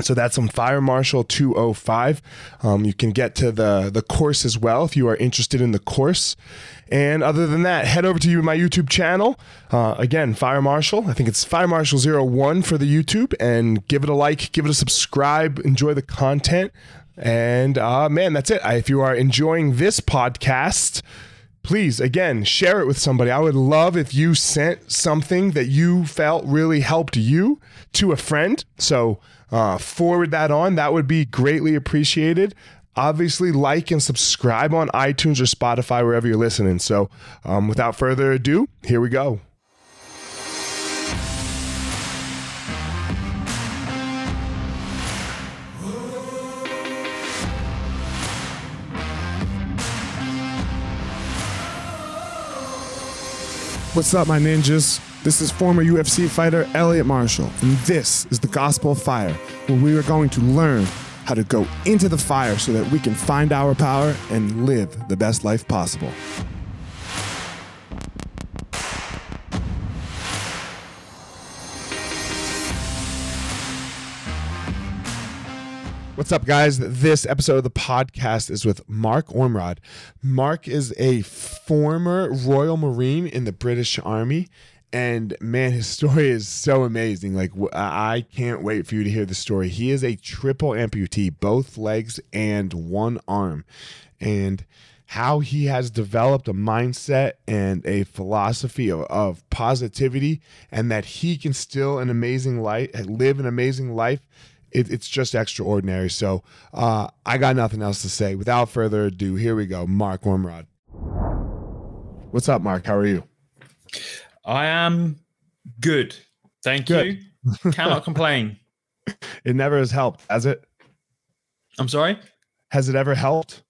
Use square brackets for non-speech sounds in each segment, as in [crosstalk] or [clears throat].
So that's on Fire Marshal 205. Um, you can get to the, the course as well if you are interested in the course. And other than that, head over to my YouTube channel. Uh, again, Fire Marshal. I think it's Fire Marshal 01 for the YouTube. And give it a like, give it a subscribe, enjoy the content. And uh, man, that's it. If you are enjoying this podcast, please again share it with somebody i would love if you sent something that you felt really helped you to a friend so uh, forward that on. That would be greatly appreciated. Obviously, like and subscribe on iTunes or Spotify, wherever you're listening. So, um, without further ado, here we go. What's up, my ninjas? This is former UFC fighter Elliot Marshall, and this is the Gospel of Fire, where we are going to learn how to go into the fire so that we can find our power and live the best life possible. What's up, guys? This episode of the podcast is with Mark Ormrod. Mark is a former Royal Marine in the British Army. And man, his [laughs] story is so amazing. Like, I can't wait for you to hear the story. He is a triple amputee, both legs and one arm. And how he has developed a mindset and a philosophy of, of positivity, and that he can still an amazing life, live an amazing life it, it's just extraordinary. So uh, I got nothing else to say. Without further ado, here we go. Mark Ormrod. What's up, Mark? How are you? I am good. Thank good. you. [laughs] Cannot complain. It never has helped, has it? I'm sorry? Has it ever helped?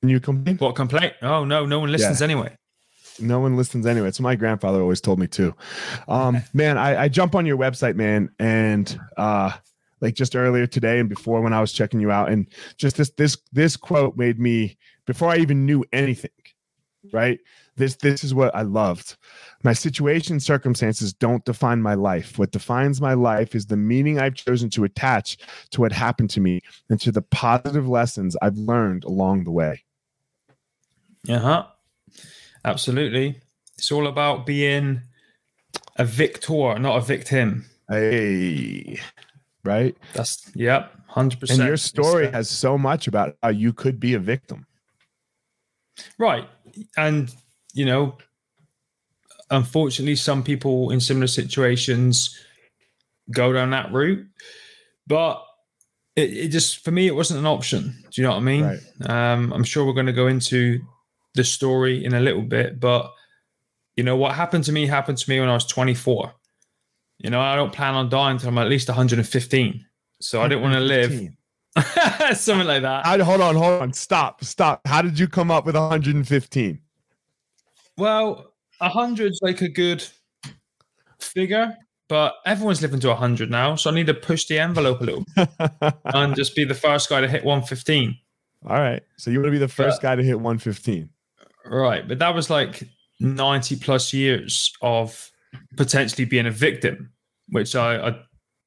Can you complain? What complaint? Oh no, no one listens yeah. anyway. No one listens anyway. So my grandfather always told me too. Um, [laughs] man, I, I jump on your website, man, and uh like just earlier today and before when I was checking you out. And just this this this quote made me before I even knew anything, right? This this is what I loved. My situation circumstances don't define my life. What defines my life is the meaning I've chosen to attach to what happened to me and to the positive lessons I've learned along the way. Uh-huh. Absolutely. It's all about being a victor, not a victim. Hey, right? That's yep, hundred percent. And your story has so much about how you could be a victim, right? And you know, unfortunately, some people in similar situations go down that route, but it, it just for me it wasn't an option. Do you know what I mean? Right. Um, I'm sure we're going to go into the story in a little bit, but you know what happened to me happened to me when I was 24. You know, I don't plan on dying until I'm at least 115. So I didn't want to live. [laughs] Something like that. I, hold on, hold on. Stop, stop. How did you come up with 115? Well, 100 is like a good figure, but everyone's living to 100 now. So I need to push the envelope a little [laughs] and just be the first guy to hit 115. All right. So you want to be the first guy to hit 115. Right. But that was like 90 plus years of potentially being a victim, which I, I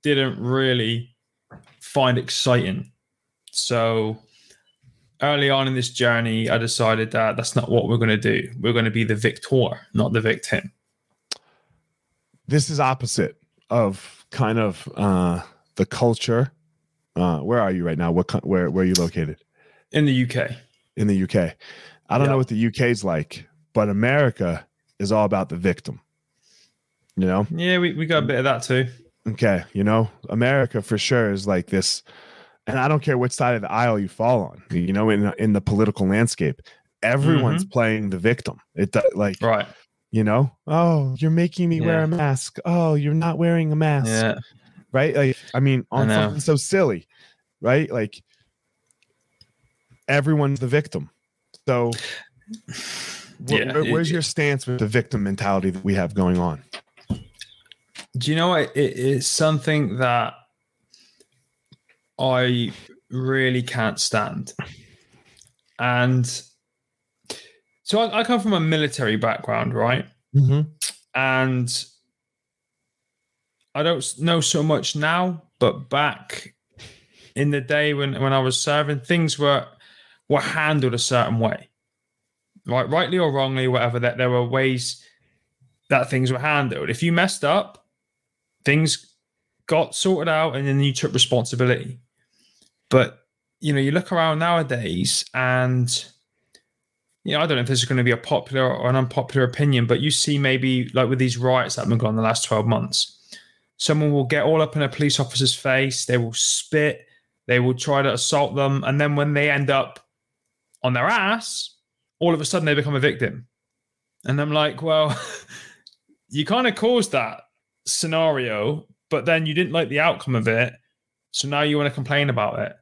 didn't really find exciting. So early on in this journey, I decided that that's not what we're going to do. We're going to be the victor, not the victim. This is opposite of kind of uh, the culture. Uh, where are you right now? What where where are you located? In the UK. In the UK. I don't know what the UK is like, but America is all about the victim. You know? Yeah, we, we got a bit of that too. Okay. You know, America for sure is like this. And I don't care which side of the aisle you fall on, you know, in, in the political landscape, everyone's mm-hmm. playing the victim. It like, right. You know, oh, you're making me yeah. wear a mask. Oh, you're not wearing a mask. Yeah. Right. Like, I mean, on something so silly. right? Like everyone's the victim. So Yeah, where- it- where's your stance with the victim mentality that we have going on? Do you know what? It is something that I really can't stand. And so I, I come from a military background, right? Mm-hmm. And I don't know so much now, but back in the day when, when I was serving, things were were handled a certain way. Right, rightly or wrongly, whatever, that there were ways that things were handled. If you messed up, things got sorted out and then you took responsibility. But you know, you look around nowadays and you know, I don't know if this is going to be a popular or an unpopular opinion, but you see maybe like with these riots that have been going on the last 12 months, someone will get all up in a police officer's face, they will spit, they will try to assault them, and then when they end up on their ass, all of a sudden they become a victim. And I'm like, well, [laughs] you kind of caused that scenario, but then you didn't like the outcome of it. So now you want to complain about it.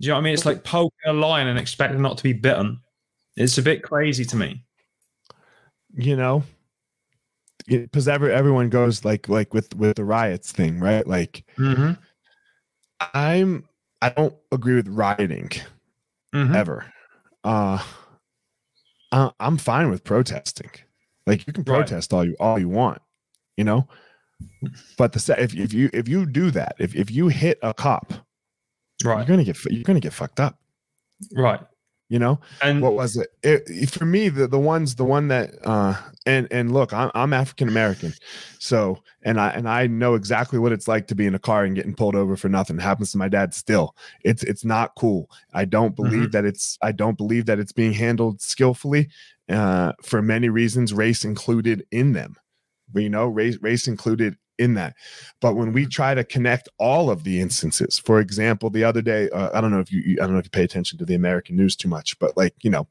Do you know what I mean? It's like poking a lion and expecting not to be bitten. It's a bit crazy to me. You know, because every everyone goes like like with with the riots thing, right? Like Mm-hmm. I'm I don't agree with rioting Mm-hmm. ever. Uh, I'm fine with protesting. Like you can Right. protest all you all you want, you know. But the if if you if you do that, if if you hit a cop, you're Right. gonna get you're gonna get fucked up. Right. You know And what was it? it it- for me the the ones the one that uh and and look i'm, I'm african american so and i and i know exactly what it's like to be in a car and getting pulled over for nothing it happens to my dad still it's it's not cool i don't believe that it's i don't believe that it's being handled skillfully uh for many reasons race included in them you know race race included in that. But when we try to connect all of the instances for example the other day uh, i don't know if you, i don't know if you pay attention to the american news too much but like you know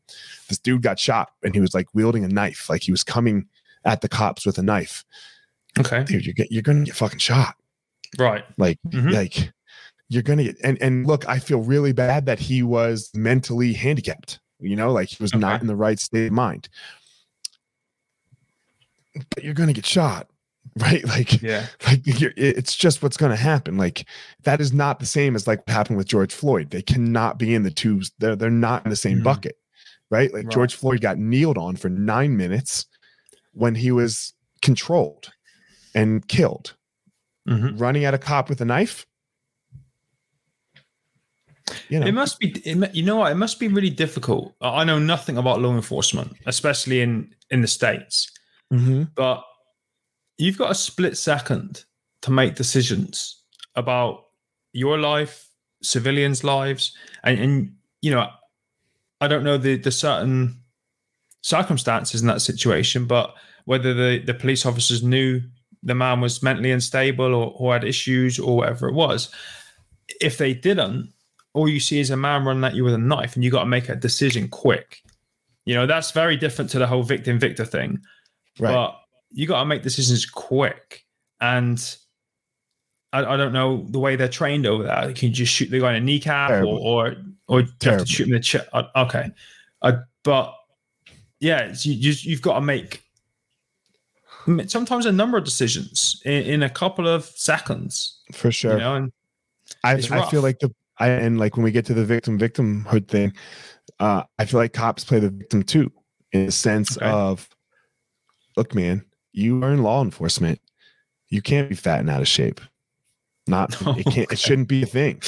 this dude got shot and he was like wielding a knife like he was coming at the cops with a knife. Okay. dude you're, you're gonna get fucking shot. Right. like Mhm. like you're gonna get and and look i feel really bad that he was mentally handicapped you know like he was not in the right state of mind. But you're gonna get shot [laughs] right like Yeah. like you're, it's just what's going to happen like that is not the same as like what happened with george floyd they cannot be in the tubes they're, they're not in the same Mhm. bucket right like Right. george floyd got kneeled on for nine minutes when he was controlled and killed hmm running at a cop with a knife you know It must be. It, you know what? It must be really difficult. I know nothing about law enforcement, especially in in the states. Mhm. But you've got a split second to make decisions about your life, civilians' lives, and and you know, I don't know the the certain circumstances in that situation, but whether the the police officers knew the man was mentally unstable or, or had issues or whatever it was. If they didn't, all you see is a man running at you with a knife, and you got to make a decision quick. You know, that's very different to the whole victim victor thing. right But you got to make decisions quick. And I, I don't know the way they're trained over there. You can you just shoot the guy in a kneecap or Terrible. or, or you have to shoot him in the chest. Okay. Uh, but yeah, it's, you just, you've got to make sometimes a number of decisions in, in a couple of seconds, for sure you know, and I, I feel like the I and like when we get to the victim victimhood thing, uh, I feel like cops play the victim too, in the sense Okay. of, look, man, you are in law enforcement. You can't be fat and out of shape. Not [laughs] it can't. Okay. It shouldn't be a thing.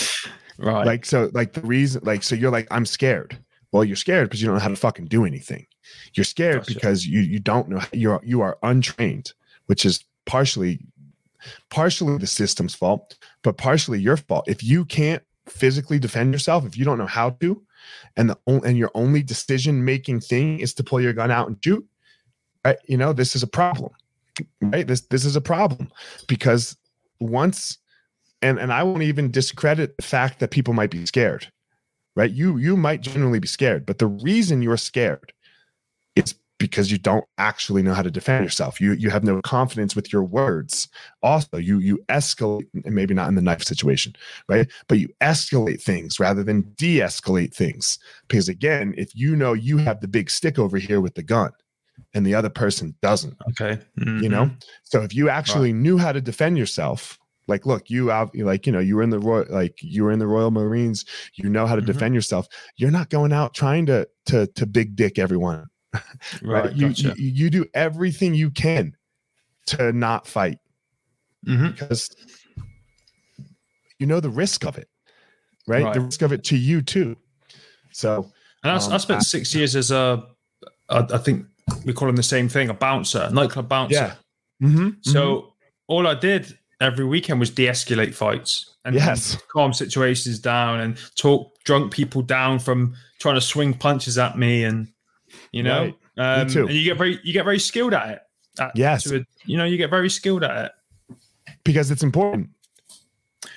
right. Like so, like the reason, like so, you're like, I'm scared. Well, you're scared because you don't know how to fucking do anything. You're scared Gotcha. because you you don't know you're you are untrained, which is partially partially the system's fault, but partially your fault. If you can't physically defend yourself, if you don't know how to, and the and your only decision making thing is to pull your gun out and shoot, You know this is a problem, right? This this is a problem because once, and and I won't even discredit the fact that people might be scared, right? You you might genuinely be scared, but the reason you're scared is because you don't actually know how to defend yourself. You you have no confidence with your words. Also, you you escalate, and maybe not in the knife situation, right? But you escalate things rather than de-escalate things. Because again, if you know you have the big stick over here with the gun, and the other person doesn't, Okay. you know. Mhm. So if you actually knew how to defend yourself, like look, you out like you know you were in the royal like you were in the Royal Marines, you know how to Mhm. defend yourself. You're not going out trying to to to big dick everyone [laughs] Right. right? You, gotcha. you you do everything you can to not fight Mhm. because you know the risk of it, right? Right. The risk of it to you too. So And I, Um, spent six years as a, I, I think we call him the same thing, a bouncer, nightclub bouncer. yeah, mm-hmm. So all I did every weekend was de-escalate fights and Yes. calm situations down and talk drunk people down from trying to swing punches at me and you know Right. um, and you get very you get very skilled at it. At- Yes. a- you know you get very skilled at it. because it's important.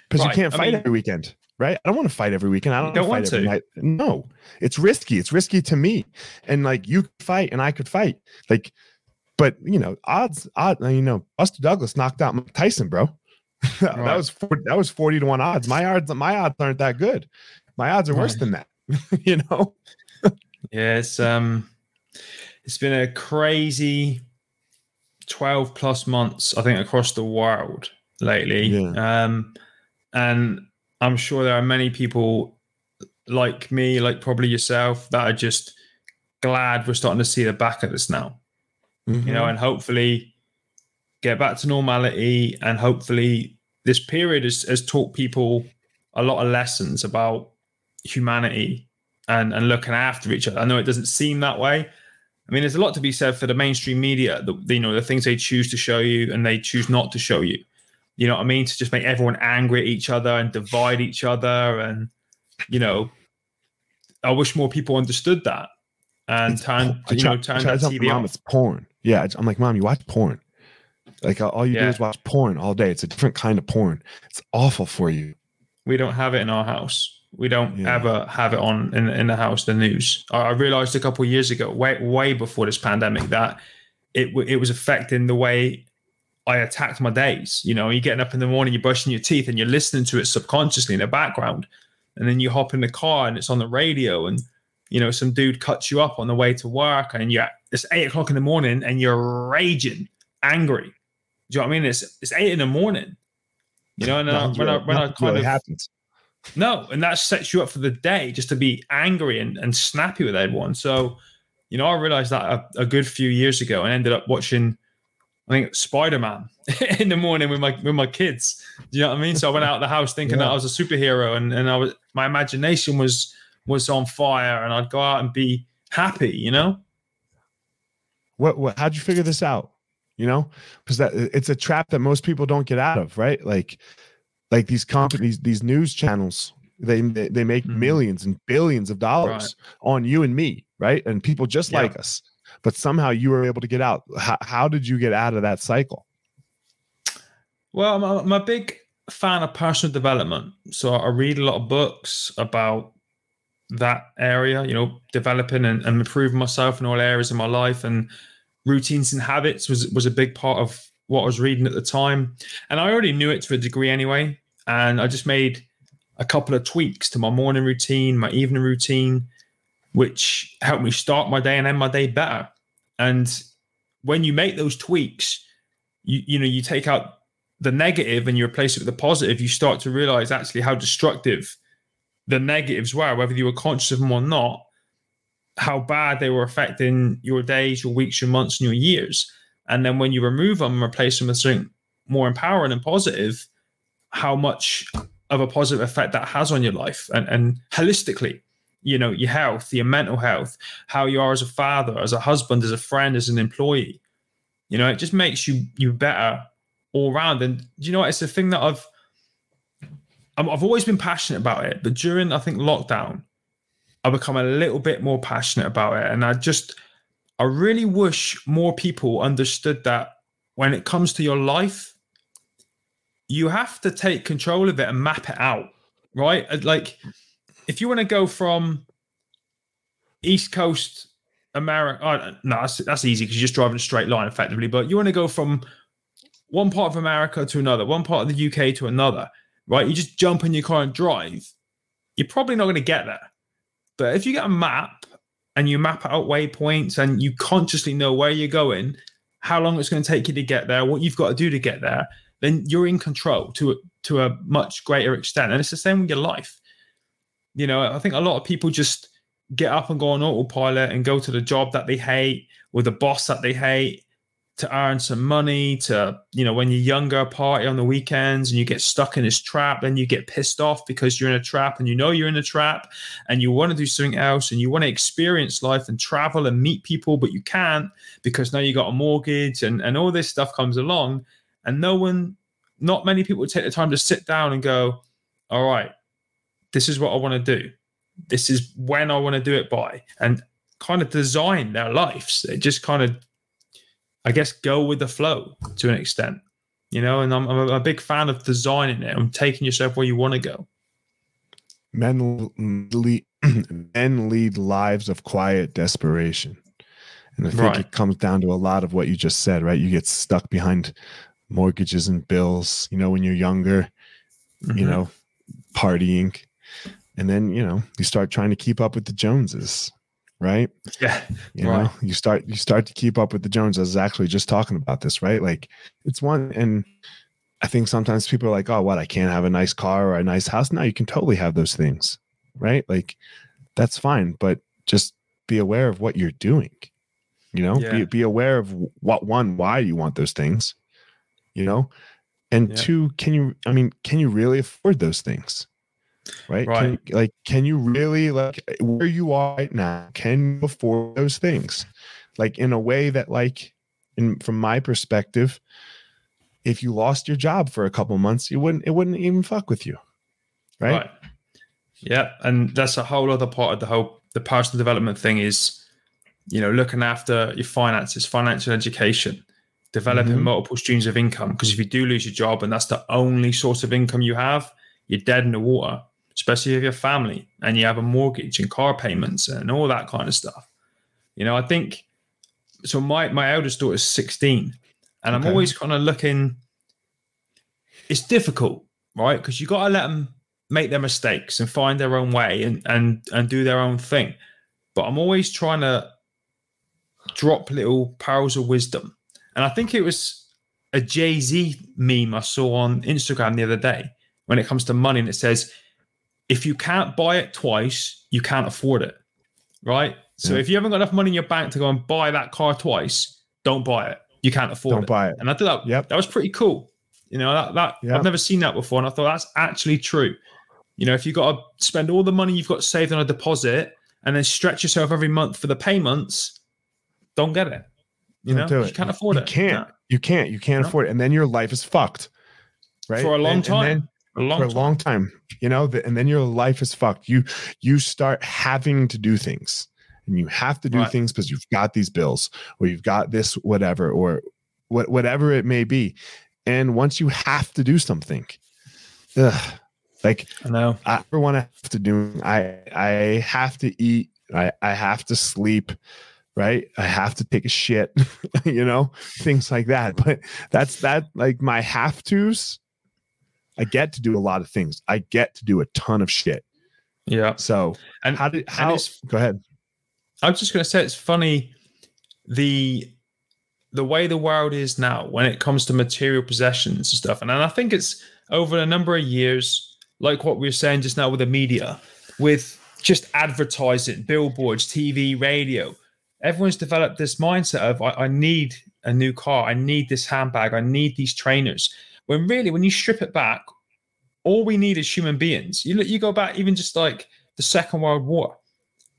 Because Right, you can't I fight mean- every weekend, right? I don't want to fight every weekend. I don't, don't want to. night. No, it's risky. It's risky to me. And like you fight and I could fight. Like, but you know, odds, odd, you know, Buster Douglas knocked out Mike Tyson, bro. [laughs] that Right. was 40, that was 40 to 1 odds. My odds, my odds aren't that good. My odds are worse Right. than that. [laughs] you know? Yeah, it's um, it's been a crazy twelve plus months, I think, across the world lately. Yeah. Um, and I'm sure there are many people like me, like probably yourself, that are just glad we're starting to see the back of this now. You Mm-hmm. know, and hopefully get back to normality, and hopefully this period has, has taught people a lot of lessons about humanity and and looking after each other. I know it doesn't seem that way. I mean, there's a lot to be said for the mainstream media. The, you know, the things they choose to show you and they choose not to show you. You know what I mean? To just make everyone angry at each other and divide each other, and you know, I wish more people understood that and turned I you try, know I turned that TV mom off. it's porn. Yeah, I'm like, mom, you watch porn. Like all you do is watch porn all day. It's a different kind of porn. It's awful for you. We don't have it in our house. We don't Yeah. ever have it on in, in the house. The news. I, I realized a couple of years ago, way way before this pandemic, that it w- it was affecting the way I attacked my days. You know, you're getting up in the morning, you're brushing your teeth, and you're listening to it subconsciously in the background, and then you hop in the car and it's on the radio, and you know some dude cuts you up on the way to work, and you're it's eight o'clock in the morning, and you're raging, angry. Do you know what I mean? It's it's eight in the morning. You know, and Nothing's when I when I kind really of happens. no, and that sets you up for the day just to be angry and, and snappy with everyone. So, you know, I realized that a, a good few years ago and ended up watching, I think, Spider Man [laughs] in the morning with my with my kids. Do you know what I mean? So I went out of the house thinking that I was a superhero and, and I was my imagination was was on fire and I'd go out and be happy, you know? what what how'd you figure this out you know because that it's a trap that most people don't get out of right like like these companies these news channels they they, make Mhm. millions and billions of dollars on you and me right and people just Yeah. like us but somehow you were able to get out how, how did you get out of that cycle Well, I'm a, I'm a big fan of personal development. So I read a lot of books about that area, you know, developing and, and improving myself in all areas of my life. And routines and habits was, was a big part of what I was reading at the time. And I already knew it to a degree anyway. And I just made a couple of tweaks to my morning routine, my evening routine, which helped me start my day and end my day better. And when you make those tweaks, you you know you take out the negative and you replace it with the positive, you start to realize actually how destructive the negatives were, whether you were conscious of them or not, how bad they were affecting your days, your weeks, your months, and your years. And then when you remove them and replace them with something more empowering and positive, how much of a positive effect that has on your life and, and holistically, you know, your health, your mental health, how you are as a father, as a husband, as a friend, as an employee. You know, it just makes you you better all round. And you know what? It's a thing that I've I've always been passionate about it, but during I think lockdown, I become a little bit more passionate about it, and I just I really wish more people understood that when it comes to your life, you have to take control of it and map it out, right? Like if you want to go from East Coast America. Oh, uh, no, that's, that's easy because you're just driving a straight line effectively. But you want to go from one part of America to another, one part of the UK to another, right? You just jump in your car and drive. You're probably not going to get there. But if you get a map and you map out waypoints and you consciously know where you're going, how long it's going to take you to get there, what you've got to do to get there, then you're in control to to a much greater extent. And it's the same with your life. You know, I think a lot of people just get up and go on autopilot and go to the job that they hate with the boss that they hate to earn some money to you know when you're younger party on the weekends and you get stuck in this trap then you get pissed off because you're in a trap and you know you're in a trap and you want to do something else and you want to experience life and travel and meet people but you can't because now you got a mortgage and and all this stuff comes along. And no one not many people take the time to sit down and go all right this is what i want to do. This is when i want to do it by. And kind of design their lives. They just kind of i guess go with the flow to an extent you know? And i'm, I'm a big fan of designing it. And taking yourself where you want to go. Men lead, [clears throat] men lead lives of quiet desperation. And i think right. it comes down to a lot of what you just said right? You get stuck behind mortgages and bills, you know, when you're younger, mm-hmm. you know, partying. And then, you know, you start trying to keep up with the Joneses, right? Yeah. You right. know, you start you start to keep up with the Joneses. I was actually just talking about this, right? Like it's one and I think sometimes people are like, oh, what? I can't have a nice car or a nice house. Now you can totally have those things, right? Like that's fine, but just be aware of what you're doing. You know, yeah. be, be aware of what one, why you want those things, you know and yeah. two can you i mean can you really afford those things right, right. Can, like can you really like where you are right now can you afford those things like in a way that like in from my perspective if you lost your job for a couple months you wouldn't it wouldn't even fuck with you right? right yeah and that's a whole other part of the whole the personal development thing is you know looking after your finances financial education developing mm-hmm. multiple streams of income. Because if you do lose your job and that's the only source of income you have, you're dead in the water, especially if you have family and you have a mortgage and car payments and all that kind of stuff. You know, I think so. My my eldest daughter is 16, and I'm always kind of looking. It's difficult, right? Because you got to let them make their mistakes and find their own way and and and do their own thing. But I'm always trying to drop little pearls of wisdom and I think it was a Jay Z meme I saw on Instagram the other day when it comes to money, and it says, if you can't buy it twice, you can't afford it. Right. So yeah. if you haven't got enough money in your bank to go and buy that car twice, don't buy it. You can't afford don't it. buy it. And I thought that, yep. that was pretty cool. You know, that, that yep. I've never seen that before. And I thought that's actually true. You know, if you've got to spend all the money you've got saved on a deposit and then stretch yourself every month for the payments, don't get it. You know, you can't afford you it. Can't. You can't. You can't no. afford it, and then your life is fucked. Right for a long and, time. And then, a long for a time. long time. You know, and then your life is fucked. You you start having to do things, and you have to do right. things because you've got these bills, or you've got this whatever, or what whatever it may be. And once you have to do something, ugh, like I know I ever want to have to do. I I have to eat. I I have to sleep right? I have to take a shit, [laughs] you know, things like that. But that's that like my have tos. I get to do a lot of things. I get to do a ton of shit. Yeah. So and how did how go ahead. I was just gonna say it's funny the the way the world is now when it comes to material possessions and stuff. And, and I think it's over a number of years, like what we were saying just now with the media, with just advertising, billboards, TV, radio everyone's developed this mindset of I, I need a new car, I need this handbag, I need these trainers. When really, when you strip it back, all we need is human beings. You look, you go back even just like the Second World War,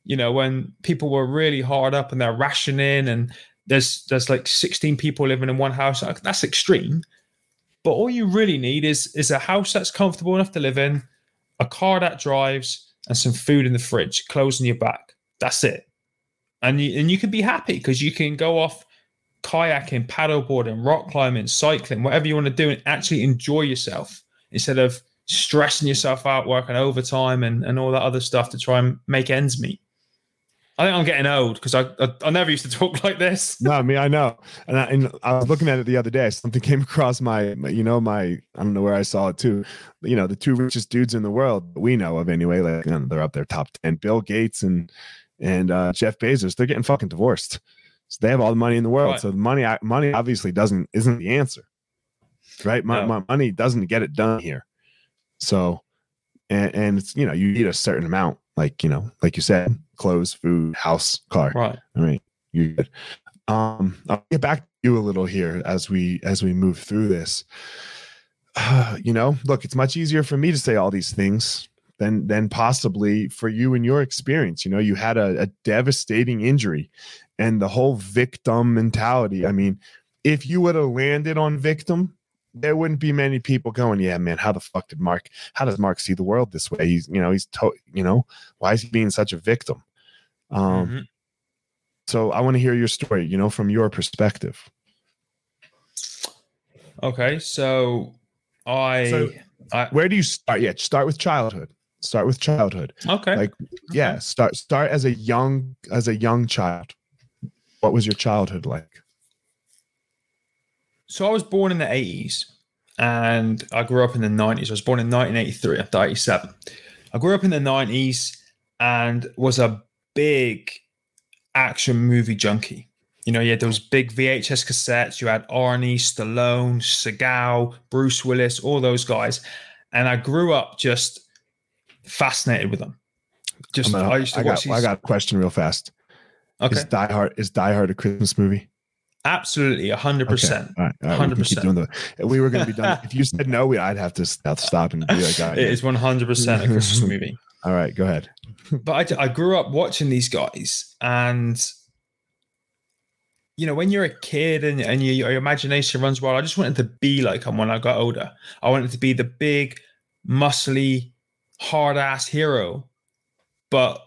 you know, when people were really hard up and they're rationing and there's there's like 16 people living in one house. That's extreme. But all you really need is is a house that's comfortable enough to live in, a car that drives, and some food in the fridge, clothes on your back. That's it and you, and you can be happy because you can go off kayaking, paddleboarding, rock climbing, cycling, whatever you want to do, and actually enjoy yourself instead of stressing yourself out, working overtime and, and all that other stuff to try and make ends meet. I think I'm getting old because I, I, I never used to talk [laughs] like this. no, I mean I know, and I, and I was looking at it the other day. Something [laughs] came across my, you know, my I don't know where I saw it too. You know, the two richest dudes in the world we know of anyway. Like you know, they're up there top ten. Bill Gates and and uh, Jeff Bezos. They're getting fucking divorced. So they have all the money in the world. Right. So the money money obviously doesn't isn't the answer, right? My, No. my money doesn't get it done here. So, and and it's you know you need a certain amount, like you know, like you said, clothes, food, house, car. Right. I mean, you're good. Um, I'll get back to you a little here as we as we move through this. [sighs] you know, look, it's much easier for me to say all these things than than possibly for you and your experience. You know, you had a, a devastating injury, and the whole victim mentality. I mean, if you would have landed on victim, there wouldn't be many people going, "Yeah, man, how the fuck did Mark? How does Mark see the world this way? He's, you know, he's, to, you know, why is he being such a victim?" Um, Mhm. so I want to hear your story, you know, from your perspective. Okay. So I. So- I Where do you start? Yeah, start with childhood. Start with childhood. okay. Like, yeah, start start as a young as a young child. What was your childhood like? So I was born in the 80s and I grew up in the 90s. I was born in 1983, I'm 37. I grew up in the 90s and was a big action movie junkie. You know, you had those big VHS cassettes, you had Arnie, Stallone, Seagal, Bruce Willis, all those guys. And I grew up just fascinated with them. Just, gonna- I used to I watch got, I got a question real fast. Okay. Is Die Hard is Die Hard a Christmas movie? Absolutely, 100%. All right, all right, we 100%. We were going to be done. if you said no, we, I'd have to stop and be like, right, It is 100% a Christmas movie. [laughs] all right, go ahead. but I, I grew up watching these guys and you know when you're a kid and, and you, your imagination runs wild i just wanted to be like them when i got older i wanted to be the big muscly hard ass hero but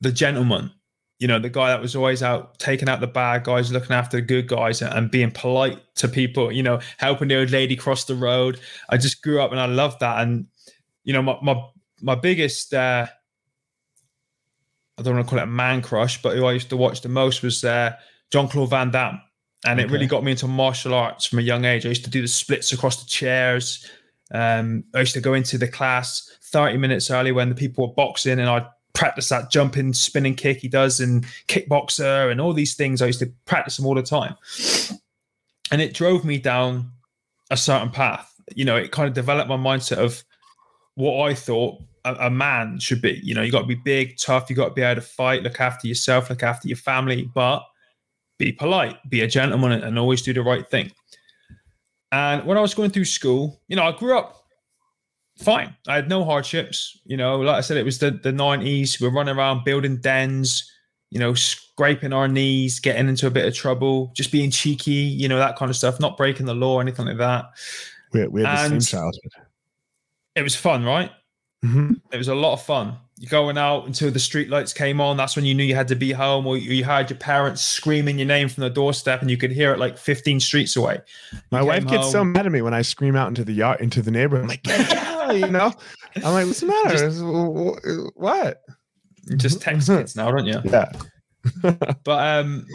the gentleman you know the guy that was always out taking out the bad guys looking after the good guys and, and being polite to people you know helping the old lady cross the road i just grew up and i loved that and you know my my, my biggest uh I don't want to call it a man crush, but who I used to watch the most was uh, Jean Claude Van Damme. And it really got me into martial arts from a young age. I used to do the splits across the chairs. Um, I used to go into the class 30 minutes early when the people were boxing and I'd practice that jumping, spinning kick he does and kickboxer and all these things. I used to practice them all the time. And it drove me down a certain path. You know, it kind of developed my mindset of what I thought a, a man should be. You know, you got to be big, tough. You got to be able to fight, look after yourself, look after your family, but be polite, be a gentleman, and always do the right thing. And when I was going through school, you know, I grew up fine. I had no hardships. You know, like I said, it was the the nineties. We're running around building dens. You know, scraping our knees, getting into a bit of trouble, just being cheeky. You know, that kind of stuff. Not breaking the law anything like that. We, we had the same childhood. It was fun, right? Mhm. It was a lot of fun. You're going out until the street lights came on. That's when you knew you had to be home, or you heard your parents screaming your name from the doorstep, and you could hear it like 15 streets away. My wife gets so mad at me when I scream out into the yard, into the neighborhood. I'm like, you know? I'm like, what's the matter? Just- Wh- wh- what? Just text kids now, don't you? Yeah. [laughs] But um,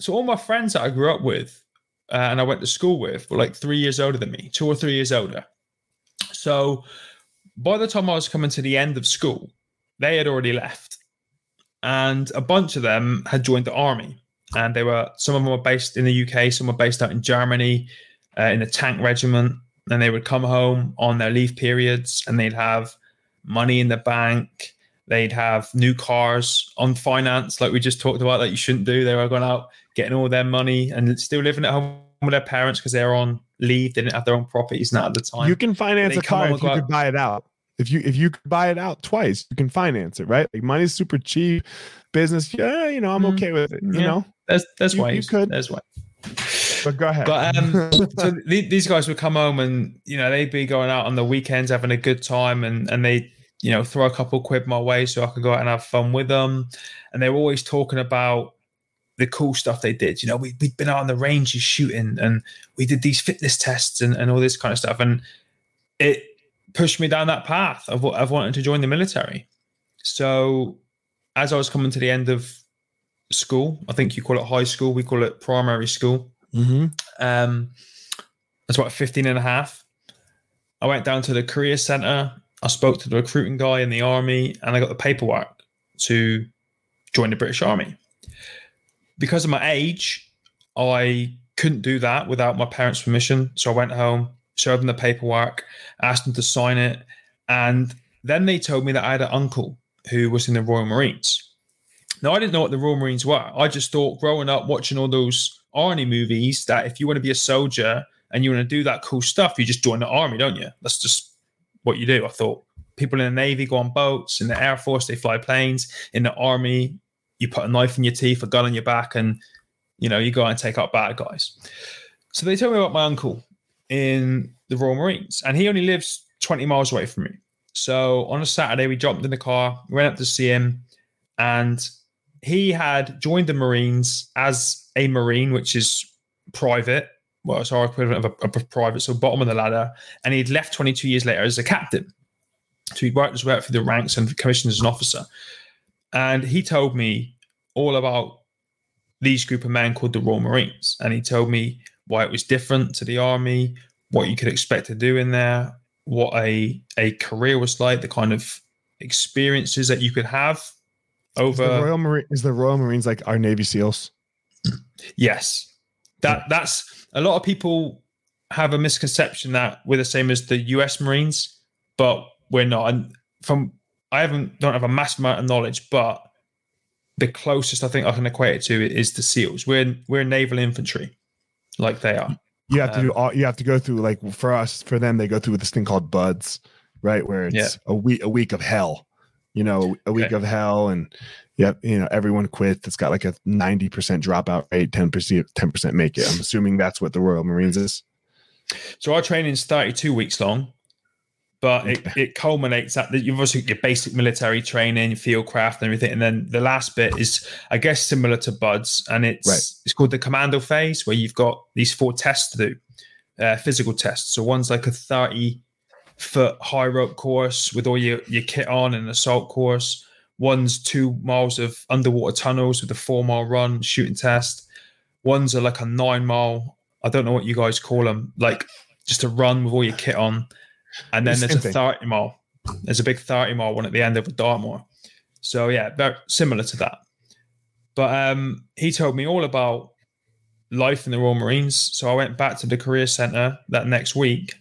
so all my friends that I grew up with uh, and I went to school with were like three years older than me, two or three years older. So by the time I was coming to the end of school, they had already left, and a bunch of them had joined the army. And they were some of them were based in the UK, some were based out in Germany, uh, in the tank regiment. And they would come home on their leave periods, and they'd have money in the bank. They'd have new cars on finance, like we just talked about, that you shouldn't do. They were going out getting all their money and still living at home with their parents because they were on leave. They didn't have their own properties now at the time. You can finance a car if you could buy it out. If you if you could buy it out twice, you can finance it, right? Like money's super cheap. Business, yeah, you know, I'm Mm, okay with it. You yeah. know, that's that's why you could. That's ways. But go ahead. But um, so [laughs] th- these guys would come home and you know they'd be going out on the weekends having a good time and and they you know throw a couple quid my way so I could go out and have fun with them, and they were always talking about the cool stuff they did. You know, we we'd been out on the ranges shooting and we did these fitness tests and and all this kind of stuff, and it pushed me down that path of what of wanting to join the military. So as I was coming to the end of school. I think you call it high school. We call it primary school. Mm-hmm. Um, that's about 15 and a half. I went down to the career center. I spoke to the recruiting guy in the army and I got the paperwork to join the British Army. Because of my age, I couldn't do that without my parents' permission. So I went home, showed them the paperwork, asked them to sign it. And then they told me that I had an uncle who was in the Royal Marines. Now, I didn't know what the Royal Marines were. I just thought growing up watching all those Army movies that if you want to be a soldier and you want to do that cool stuff, you just join the army, don't you? That's just what you do. I thought people in the Navy go on boats, in the Air Force, they fly planes, in the Army, you put a knife in your teeth, a gun on your back, and you know, you go out and take out bad guys. So they told me about my uncle in the Royal Marines, and he only lives 20 miles away from me. So on a Saturday, we jumped in the car, went up to see him, and he had joined the Marines as a Marine, which is private. Well, it's our equivalent of a, a private, so bottom of the ladder. And he'd left 22 years later as a captain. So he worked his way up through the ranks and commissioned as an officer. And he told me all about these group of men called the Royal Marines. And he told me why it was different to the army, what you could expect to do in there, what a a career was like, the kind of experiences that you could have over Is the Royal Marine is the Royal Marines like our Navy SEALs? Yes. That that's a lot of people have a misconception that we're the same as the US Marines, but we're not. And from I haven't don't have a massive amount of knowledge, but the closest I think I can equate it to is the SEALs. We're we're naval infantry, like they are. You have to do Um, all. You have to go through like for us, for them, they go through this thing called BUD/S, right? Where it's Yeah. a week, a week of hell. You know, a week Okay. of hell, and yeah, you know, everyone quits. It's got like a ninety percent dropout rate, ten percent, ten percent make it. I'm assuming that's what the Royal Marines is. So our training is 32 weeks long, but it, it culminates at the, you've also got your basic military training, field craft, and everything, and then the last bit is, I guess, similar to BUD/S, and it's Right. it's called the commando phase, where you've got these four tests to do, uh, physical tests. So one's like a 30 foot high rope course with all your your kit on, and an assault course. One's two miles of underwater tunnels with a four mile run shooting test. One's are like a nine mile. I don't know what you guys call them, like just a run with all your kit on. And then Same there's a thing. 30 mile. There's a big 30 mile one at the end of a Dartmoor. So yeah, very similar to that. But um, he told me all about life in the Royal Marines. So I went back to the career centre that next week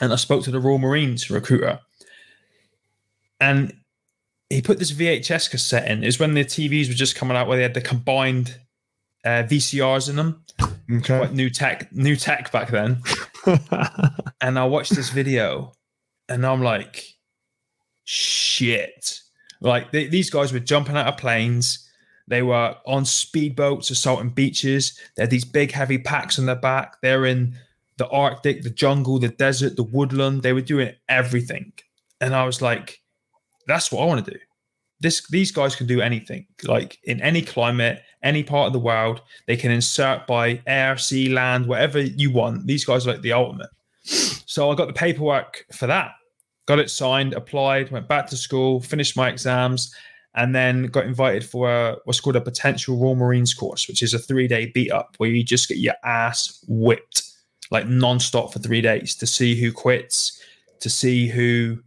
and I spoke to the Royal Marines recruiter. And he put this VHS cassette in. Is when the TVs were just coming out where they had the combined uh, VCRs in them. Okay. Quite new tech, new tech back then. [laughs] And I watched this video and I'm like, shit. Like they, these guys were jumping out of planes. They were on speedboats assaulting beaches. They had these big, heavy packs on their back. They're in the Arctic, the jungle, the desert, the woodland. They were doing everything. And I was like, that's what I want to do. This these guys can do anything, like in any climate, any part of the world. They can insert by air, sea, land, whatever you want. These guys are like the ultimate. So I got the paperwork for that, got it signed, applied, went back to school, finished my exams, and then got invited for a, what's called a potential Royal Marines course, which is a three day beat up where you just get your ass whipped like non-stop for three days to see who quits, to see who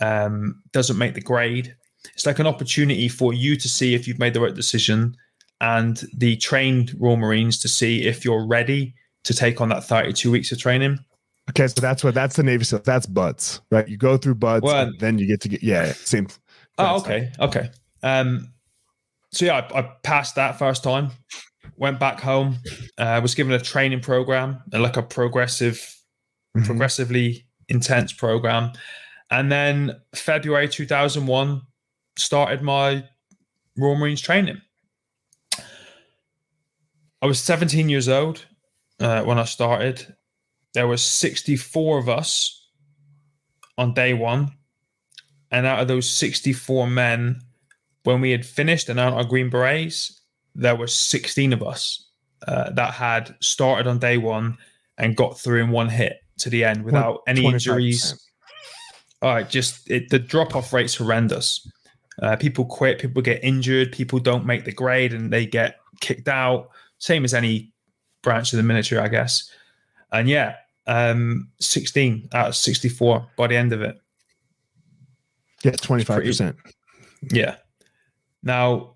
um, doesn't make the grade. It's like an opportunity for you to see if you've made the right decision and the trained Royal Marines to see if you're ready to take on that 32 weeks of training. okay, so that's what that's the Navy SEAL. That's BUD/S, right? You go through BUD/S, Well- and then you get to get yeah, same. Oh, okay, okay. Um, so yeah, I, I passed that first time. Went back home. Uh, was given a training program, like a progressive, Mhm. progressively intense program, and then February two thousand one started my Royal Marines training. I was seventeen years old uh, when I started. There was sixty four of us on day one and out of those 64 men, when we had finished and out our Green Berets, there were 16 of us uh, that had started on day one and got through in one hit to the end without any 25%. injuries. All right, just it, the drop off rate's horrendous. Uh, people quit, people get injured, people don't make the grade and they get kicked out. Same as any branch of the military, I guess. And yeah, um, 16 out of 64 by the end of it. Yeah, 25%. Yeah. Now,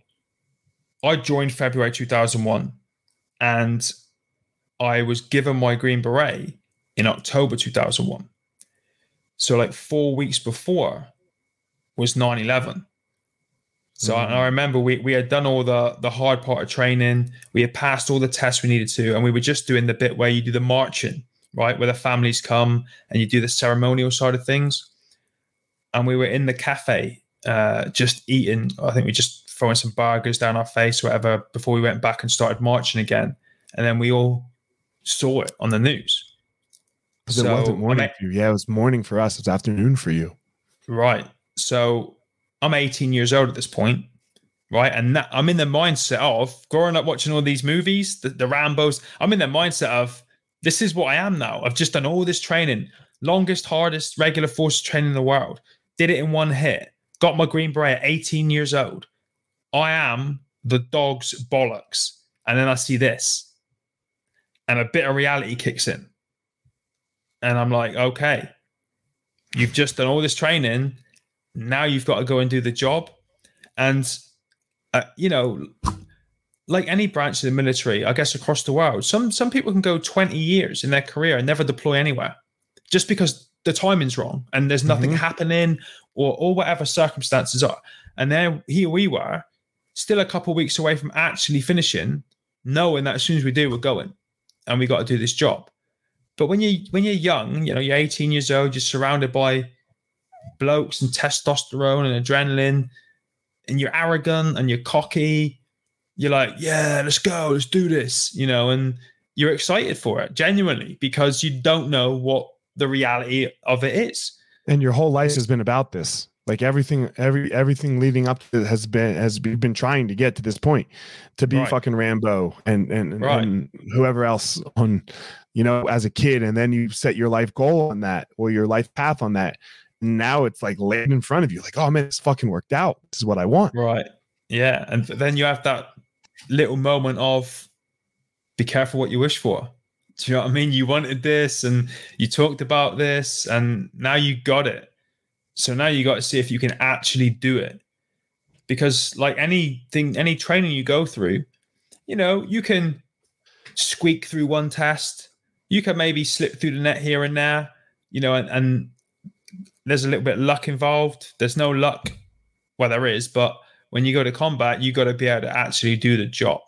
I joined February 2001 and I was given my Green Beret in October 2001. So, like four weeks before was 9 11. So mm. I remember we, we had done all the, the hard part of training. We had passed all the tests we needed to, and we were just doing the bit where you do the marching, right? Where the families come and you do the ceremonial side of things. And we were in the cafe, uh, just eating. I think we just throwing some burgers down our face, whatever, before we went back and started marching again. And then we all saw it on the news. Because so, it wasn't morning for you. Yeah, it was morning for us. It's afternoon for you. Right. So I'm 18 years old at this point, right? And that, I'm in the mindset of growing up watching all these movies, the, the Rambos. I'm in the mindset of this is what I am now. I've just done all this training, longest, hardest regular force training in the world. Did it in one hit. Got my green beret at 18 years old. I am the dog's bollocks. And then I see this, and a bit of reality kicks in. And I'm like, okay, you've just done all this training now you've got to go and do the job. And, uh, you know, like any branch of the military, I guess across the world, some some people can go 20 years in their career and never deploy anywhere just because the timing's wrong and there's nothing mm-hmm. happening or or whatever circumstances are. And then here we were, still a couple weeks away from actually finishing, knowing that as soon as we do, we're going and we got to do this job. But when you when you're young, you know, you're 18 years old, you're surrounded by blokes and testosterone and adrenaline, and you're arrogant and you're cocky. You're like, yeah, let's go, let's do this, you know, and you're excited for it genuinely because you don't know what the reality of it is. And your whole life has been about this. Like everything, every everything leading up to it has been has been trying to get to this point, to be right. fucking Rambo and and, right. and whoever else on, you know, as a kid, and then you set your life goal on that or your life path on that, now it's like laid in front of you like oh man it's fucking worked out. This is what i want. Right. Yeah and then you have that little moment of be careful what you wish for. Do you know what i mean? You wanted this and you talked about this and now you got it so now you got to see if you can actually do it because like anything any training you go through you know you can squeak through one test you can maybe slip through the net here and there you know and, and there's a little bit of luck involved. There's no luck. Well, there is, but when you go to combat, you got to be able to actually do the job.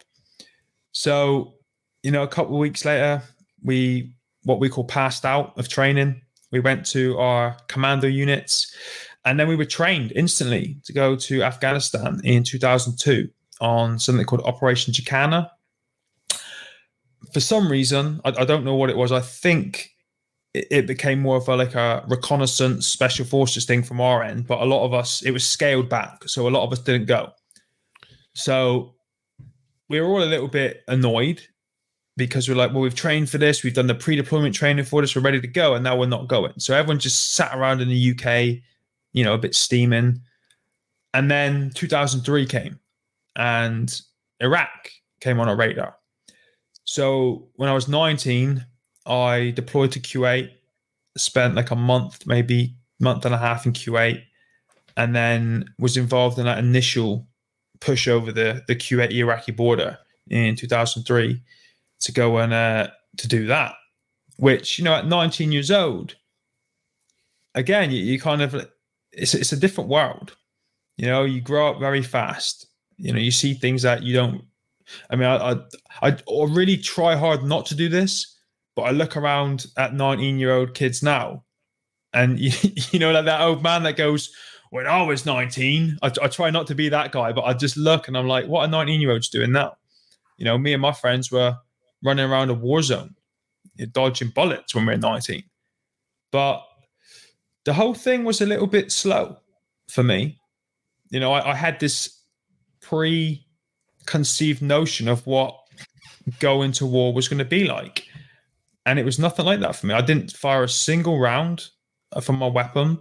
So, you know, a couple of weeks later, we what we call passed out of training. We went to our commando units, and then we were trained instantly to go to Afghanistan in 2002 on something called Operation Jacana. For some reason, I, I don't know what it was. I think it, it became more of a like a reconnaissance special forces thing from our end, but a lot of us it was scaled back, so a lot of us didn't go. So we were all a little bit annoyed because we're like, well, we've trained for this, we've done the pre-deployment training for this, we're ready to go, and now we're not going. So everyone just sat around in the UK, you know, a bit steaming. And then 2003 came, and Iraq came on our radar. So when I was 19, I deployed to Kuwait, spent like a month, maybe month and a half in Kuwait, and then was involved in that initial push over the the Kuwait Iraqi border in 2003 to go and uh, to do that. Which you know, at 19 years old, again, you, you kind of it's it's a different world. You know, you grow up very fast. You know, you see things that you don't. I mean, I I, I really try hard not to do this but I look around at 19 year old kids now, and [laughs] you, you know, like that old man that goes, When I was 19, I, I try not to be that guy, but I just look and I'm like, What are 19 year olds doing now? You know, me and my friends were running around a war zone, dodging bullets when we're 19. But the whole thing was a little bit slow for me. You know, I, I had this preconceived notion of what going to war was going to be like and it was nothing like that for me. I didn't fire a single round from my weapon.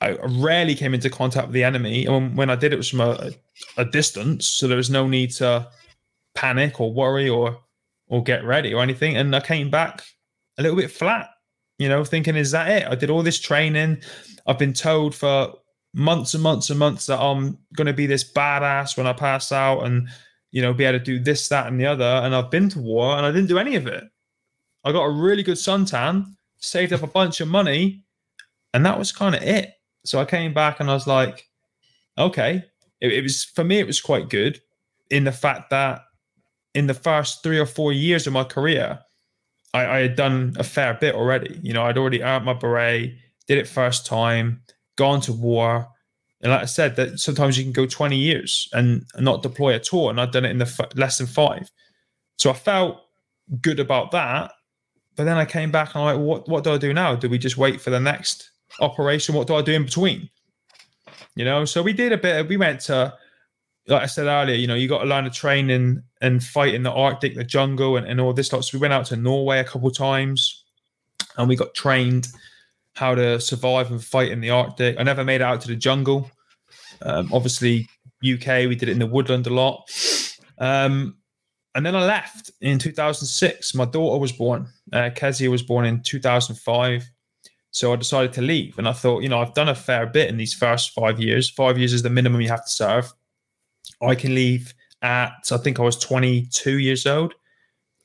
I rarely came into contact with the enemy. And when I did, it was from a, a distance. So there was no need to panic or worry or or get ready or anything. And I came back a little bit flat, you know, thinking, is that it? I did all this training. I've been told for months and months and months that I'm going to be this badass when I pass out and, you know, be able to do this, that, and the other. And I've been to war and I didn't do any of it. I got a really good suntan, saved up a bunch of money, and that was kind of it. So I came back and I was like, okay. It, it was, for me, it was quite good in the fact that in the first three or four years of my career, I, I, had done a fair bit already. You know, I'd already earned my beret, did it first time, gone to war. And like I said, that sometimes you can go 20 years and not deploy at all. And I'd done it in the f- less than five. So I felt good about that. But then I came back and I'm like, what, what do I do now? Do we just wait for the next operation? What do I do in between? You know, so we did a bit. We went to like I said earlier, you know, you got to learn to train and fight in the Arctic, the jungle, and, and all this stuff. So we went out to Norway a couple times, and we got trained how to survive and fight in the Arctic. I never made it out to the jungle. Um, obviously, UK, we did it in the woodland a lot. Um, and then I left in 2006. My daughter was born. Uh, Kezia was born in 2005. So I decided to leave. And I thought, you know, I've done a fair bit in these first five years. Five years is the minimum you have to serve. I can leave at, I think I was 22 years old.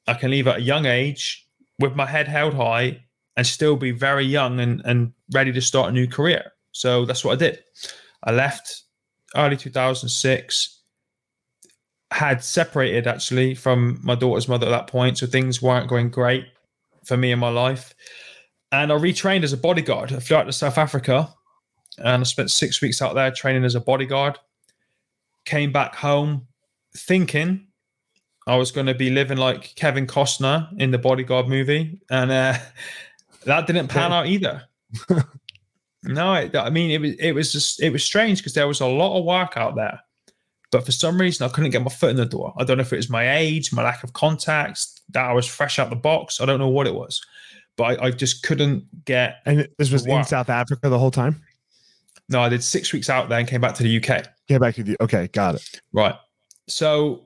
I can leave at a young age with my head held high and still be very young and, and ready to start a new career. So that's what I did. I left early 2006, had separated actually from my daughter's mother at that point. So things weren't going great for me in my life. And I retrained as a bodyguard. I flew out to South Africa and I spent six weeks out there training as a bodyguard came back home thinking I was going to be living like Kevin Costner in the Bodyguard movie, and uh, [laughs] that didn't pan out either. [laughs] no, it, I mean it was it was just it was strange because there was a lot of work out there, but for some reason I couldn't get my foot in the door. I don't know if it was my age, my lack of contacts, that I was fresh out the box. I don't know what it was, but I, I just couldn't get. And this was in South Africa the whole time. No, I did six weeks out there and came back to the UK. Came back to the okay, got it. Right. So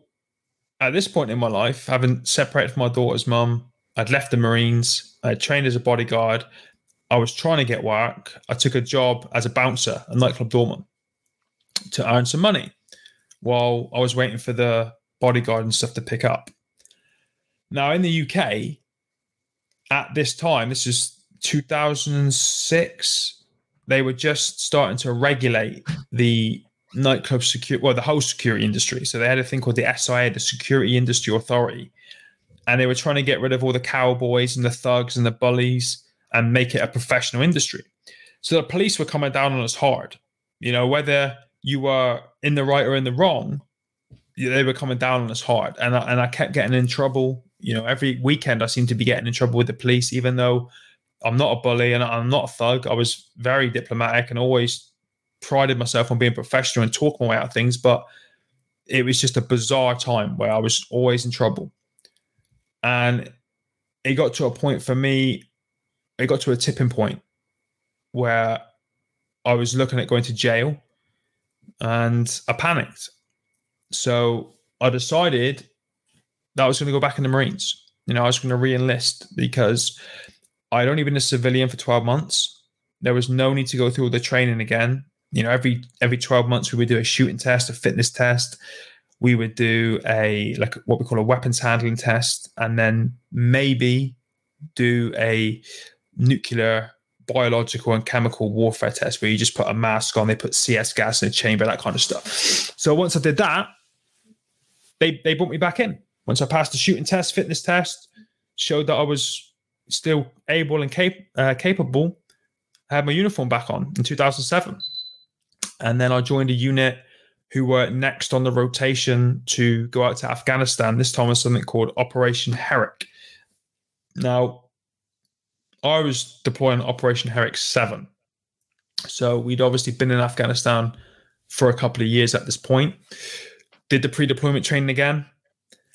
at this point in my life, having separated from my daughter's mum, I'd left the Marines, I trained as a bodyguard. I was trying to get work. I took a job as a bouncer, a nightclub doorman, to earn some money while I was waiting for the bodyguard and stuff to pick up. Now, in the UK, at this time, this is 2006, they were just starting to regulate the nightclub security, well, the whole security industry. So they had a thing called the SIA, the Security Industry Authority, and they were trying to get rid of all the cowboys and the thugs and the bullies and make it a professional industry. So the police were coming down on us hard. You know, whether you were in the right or in the wrong, they were coming down on us hard, and I, and I kept getting in trouble. You know, every weekend I seemed to be getting in trouble with the police, even though I'm not a bully and I'm not a thug. I was very diplomatic and always prided myself on being professional and talking my way out of things, but it was just a bizarre time where I was always in trouble. And it got to a point for me, it got to a tipping point where I was looking at going to jail and I panicked. So I decided that I was going to go back in the Marines. You know, I was going to re enlist because I'd only been a civilian for 12 months. There was no need to go through all the training again you know every every 12 months we would do a shooting test a fitness test. We would do a like what we call a weapons handling test and then maybe do a nuclear biological and chemical warfare test where you just put a mask on they put cs gas in a chamber that kind of stuff. So once i did that they they brought me back in. Once i passed the shooting test fitness test showed that i was still able and cap- uh, capable I had my uniform back on in 2007 and then I joined a unit who were next on the rotation to go out to Afghanistan. This time was something called Operation Herrick. Now, I was deploying Operation Herrick 7. So we'd obviously been in Afghanistan for a couple of years at this point. Did the pre-deployment training again.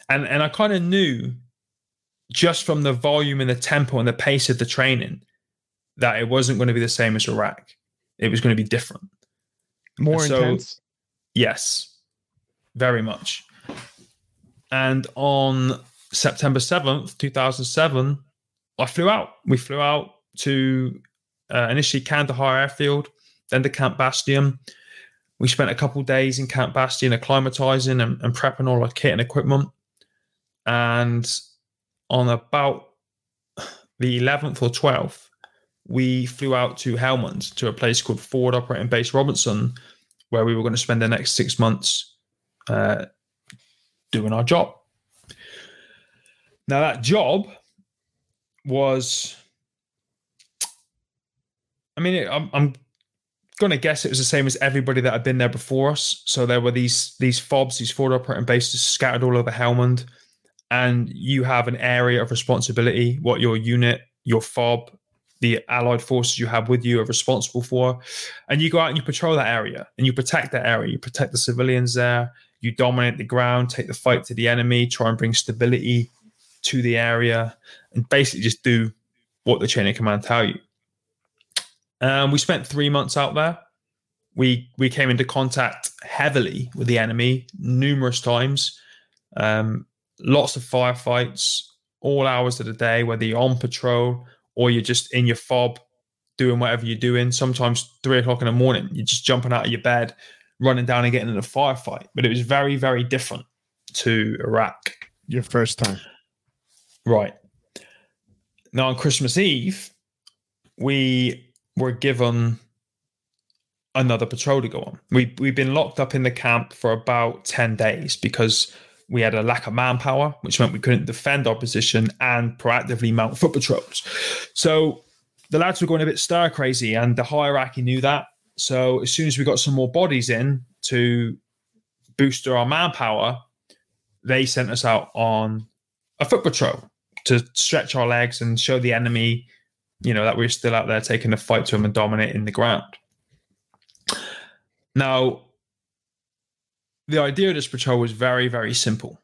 And and I kind of knew just from the volume and the tempo and the pace of the training that it wasn't going to be the same as Iraq it was going to be different. More so- intense. Yes, very much. And on September 7th, 2007, I flew out. We flew out to uh, initially Kandahar Airfield, then to Camp Bastion. We spent a couple of days in Camp Bastion acclimatizing and, and prepping all our kit and equipment. And on about the 11th or 12th, we flew out to Helmand to a place called Forward Operating Base Robinson, where we were going to spend the next six months uh, doing our job. Now, that job was, I mean, I'm, I'm going to guess it was the same as everybody that had been there before us. So there were these these fobs, these forward operating bases scattered all over Helmand, and you have an area of responsibility, what your unit, your fob, the allied forces you have with you are responsible for. And you go out and you patrol that area and you protect that area. You protect the civilians there. You dominate the ground, take the fight to the enemy, try and bring stability to the area, and basically just do what the chain of command tell you. Um, we spent three months out there. We we came into contact heavily with the enemy numerous times. Um, lots of firefights, all hours of the day, whether you're on patrol or you're just in your fob doing whatever you're doing. Sometimes three o'clock in the morning, you're just jumping out of your bed, running down and getting in a firefight. But it was very, very different to Iraq. Your first time. Right. Now on Christmas Eve, we were given another patrol to go on. We we've been locked up in the camp for about 10 days because we had a lack of manpower, which meant we couldn't defend our position and proactively mount foot patrols. So the lads were going a bit stir crazy, and the hierarchy knew that. So as soon as we got some more bodies in to booster our manpower, they sent us out on a foot patrol to stretch our legs and show the enemy, you know, that we're still out there taking the fight to them and dominating the ground. Now, the idea of this patrol was very, very simple.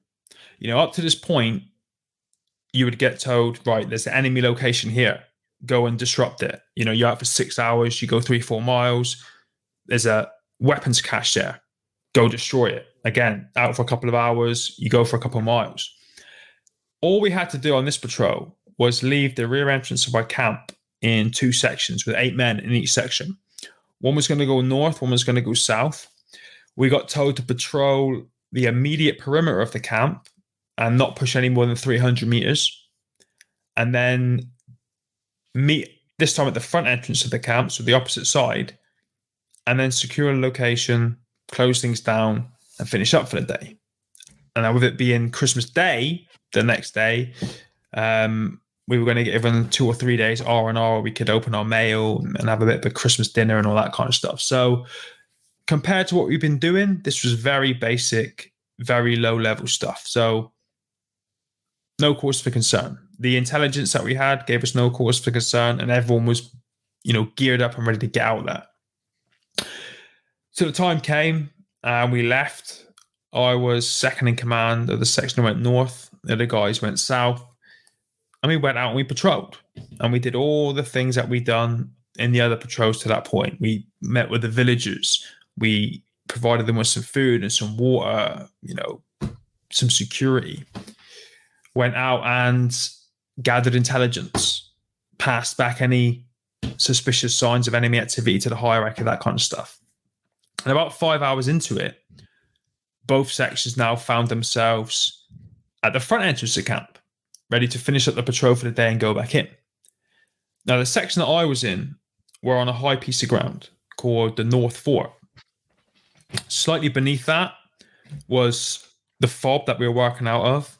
You know, up to this point, you would get told, right, there's an enemy location here. Go and disrupt it. You know, you're out for six hours, you go three, four miles. There's a weapons cache there. Go destroy it. Again, out for a couple of hours, you go for a couple of miles. All we had to do on this patrol was leave the rear entrance of our camp in two sections with eight men in each section. One was going to go north, one was going to go south we got told to patrol the immediate perimeter of the camp and not push any more than 300 meters. And then meet this time at the front entrance of the camp, so the opposite side, and then secure a location, close things down, and finish up for the day. And now, with it being Christmas Day, the next day, um, we were going to get given two or three days R and R. We could open our mail and have a bit of a Christmas dinner and all that kind of stuff. So compared to what we've been doing, this was very basic, very low level stuff. So, no cause for concern. The intelligence that we had gave us no cause for concern, and everyone was, you know, geared up and ready to get out there. So the time came, and we left. I was second in command of the section that went north. The other guys went south, and we went out and we patrolled, and we did all the things that we'd done in the other patrols to that point. We met with the villagers we provided them with some food and some water, you know, some security. Went out and gathered intelligence, passed back any suspicious signs of enemy activity to the hierarchy, that kind of stuff. And about five hours into it, both sections now found themselves at the front entrance of camp, ready to finish up the patrol for the day and go back in. Now, the section that I was in were on a high piece of ground called the North Fort. Slightly beneath that was the fob that we were working out of.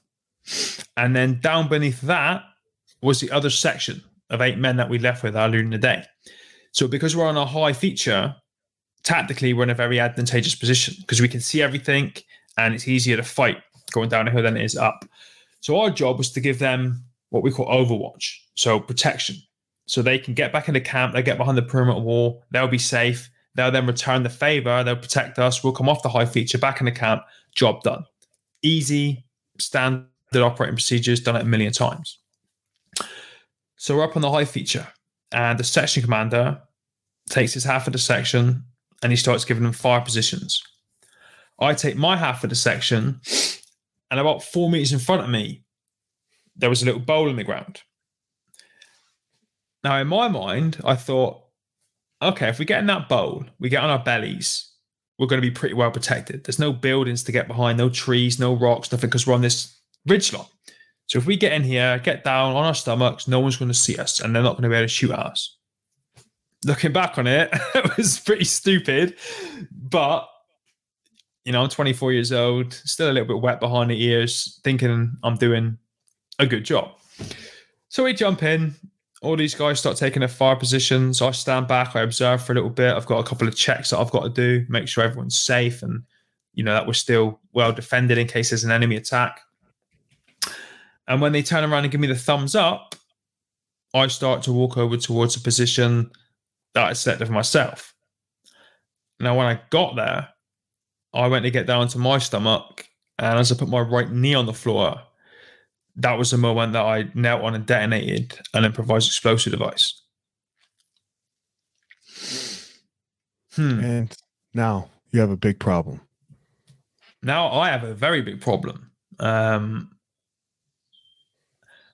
And then down beneath that was the other section of eight men that we left with earlier in the day. So because we're on a high feature, tactically we're in a very advantageous position because we can see everything and it's easier to fight going down a hill than it is up. So our job was to give them what we call overwatch, so protection. So they can get back into camp, they get behind the perimeter wall, they'll be safe, They'll then return the favor. They'll protect us. We'll come off the high feature, back in the camp, job done. Easy, standard operating procedures, done it a million times. So we're up on the high feature, and the section commander takes his half of the section and he starts giving them fire positions. I take my half of the section, and about four meters in front of me, there was a little bowl in the ground. Now, in my mind, I thought, okay, if we get in that bowl, we get on our bellies, we're going to be pretty well protected. There's no buildings to get behind, no trees, no rocks, nothing, because we're on this ridge line. So if we get in here, get down on our stomachs, no one's going to see us, and they're not going to be able to shoot at us. Looking back on it, [laughs] it was pretty stupid, but you know, I'm 24 years old, still a little bit wet behind the ears, thinking I'm doing a good job. So we jump in, all these guys start taking their fire positions. I stand back, I observe for a little bit. I've got a couple of checks that I've got to do, make sure everyone's safe and you know that we're still well defended in case there's an enemy attack. And when they turn around and give me the thumbs up, I start to walk over towards a position that I selected for myself. Now, when I got there, I went to get down to my stomach, and as I put my right knee on the floor, that was the moment that I knelt on and detonated an improvised explosive device. Hmm. And now you have a big problem. Now I have a very big problem. Um,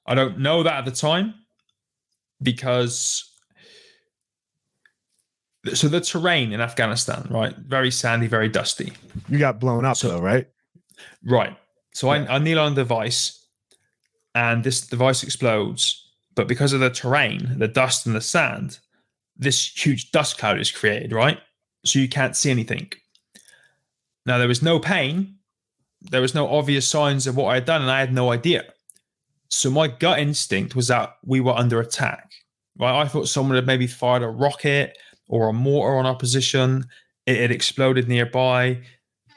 I don't know that at the time because so the terrain in Afghanistan, right? Very sandy, very dusty. You got blown up so, though, right? Right. So yeah. I, I kneel on the device and this device explodes. But because of the terrain, the dust and the sand, this huge dust cloud is created, right? So you can't see anything. Now, there was no pain. There was no obvious signs of what I had done, and I had no idea. So my gut instinct was that we were under attack, right? I thought someone had maybe fired a rocket or a mortar on our position. It had exploded nearby.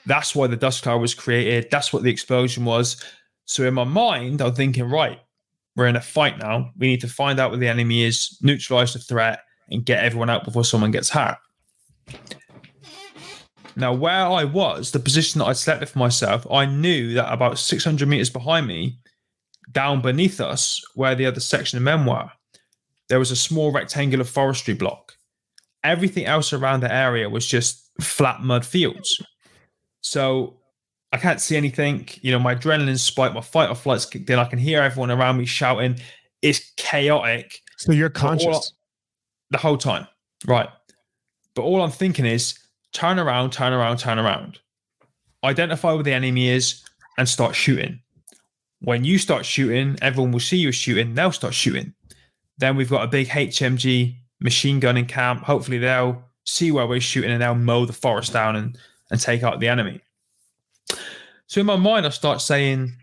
That's why the dust cloud was created. That's what the explosion was. So in my mind, I'm thinking, right, we're in a fight now. We need to find out where the enemy is, neutralize the threat, and get everyone out before someone gets hurt. Now, where I was, the position that I selected for myself, I knew that about 600 meters behind me, down beneath us, where the other section of men were, there was a small rectangular forestry block. Everything else around the area was just flat mud fields. So I can't see anything. You know, my adrenaline spike, my fight or flight's kicked in. I can hear everyone around me shouting. It's chaotic. So you're conscious the whole time, right? But all I'm thinking is turn around, turn around, turn around. Identify where the enemy is and start shooting. When you start shooting, everyone will see you shooting. They'll start shooting. Then we've got a big HMG machine gun in camp. Hopefully, they'll see where we're shooting and they'll mow the forest down and, and take out the enemy. So in my mind, I start saying,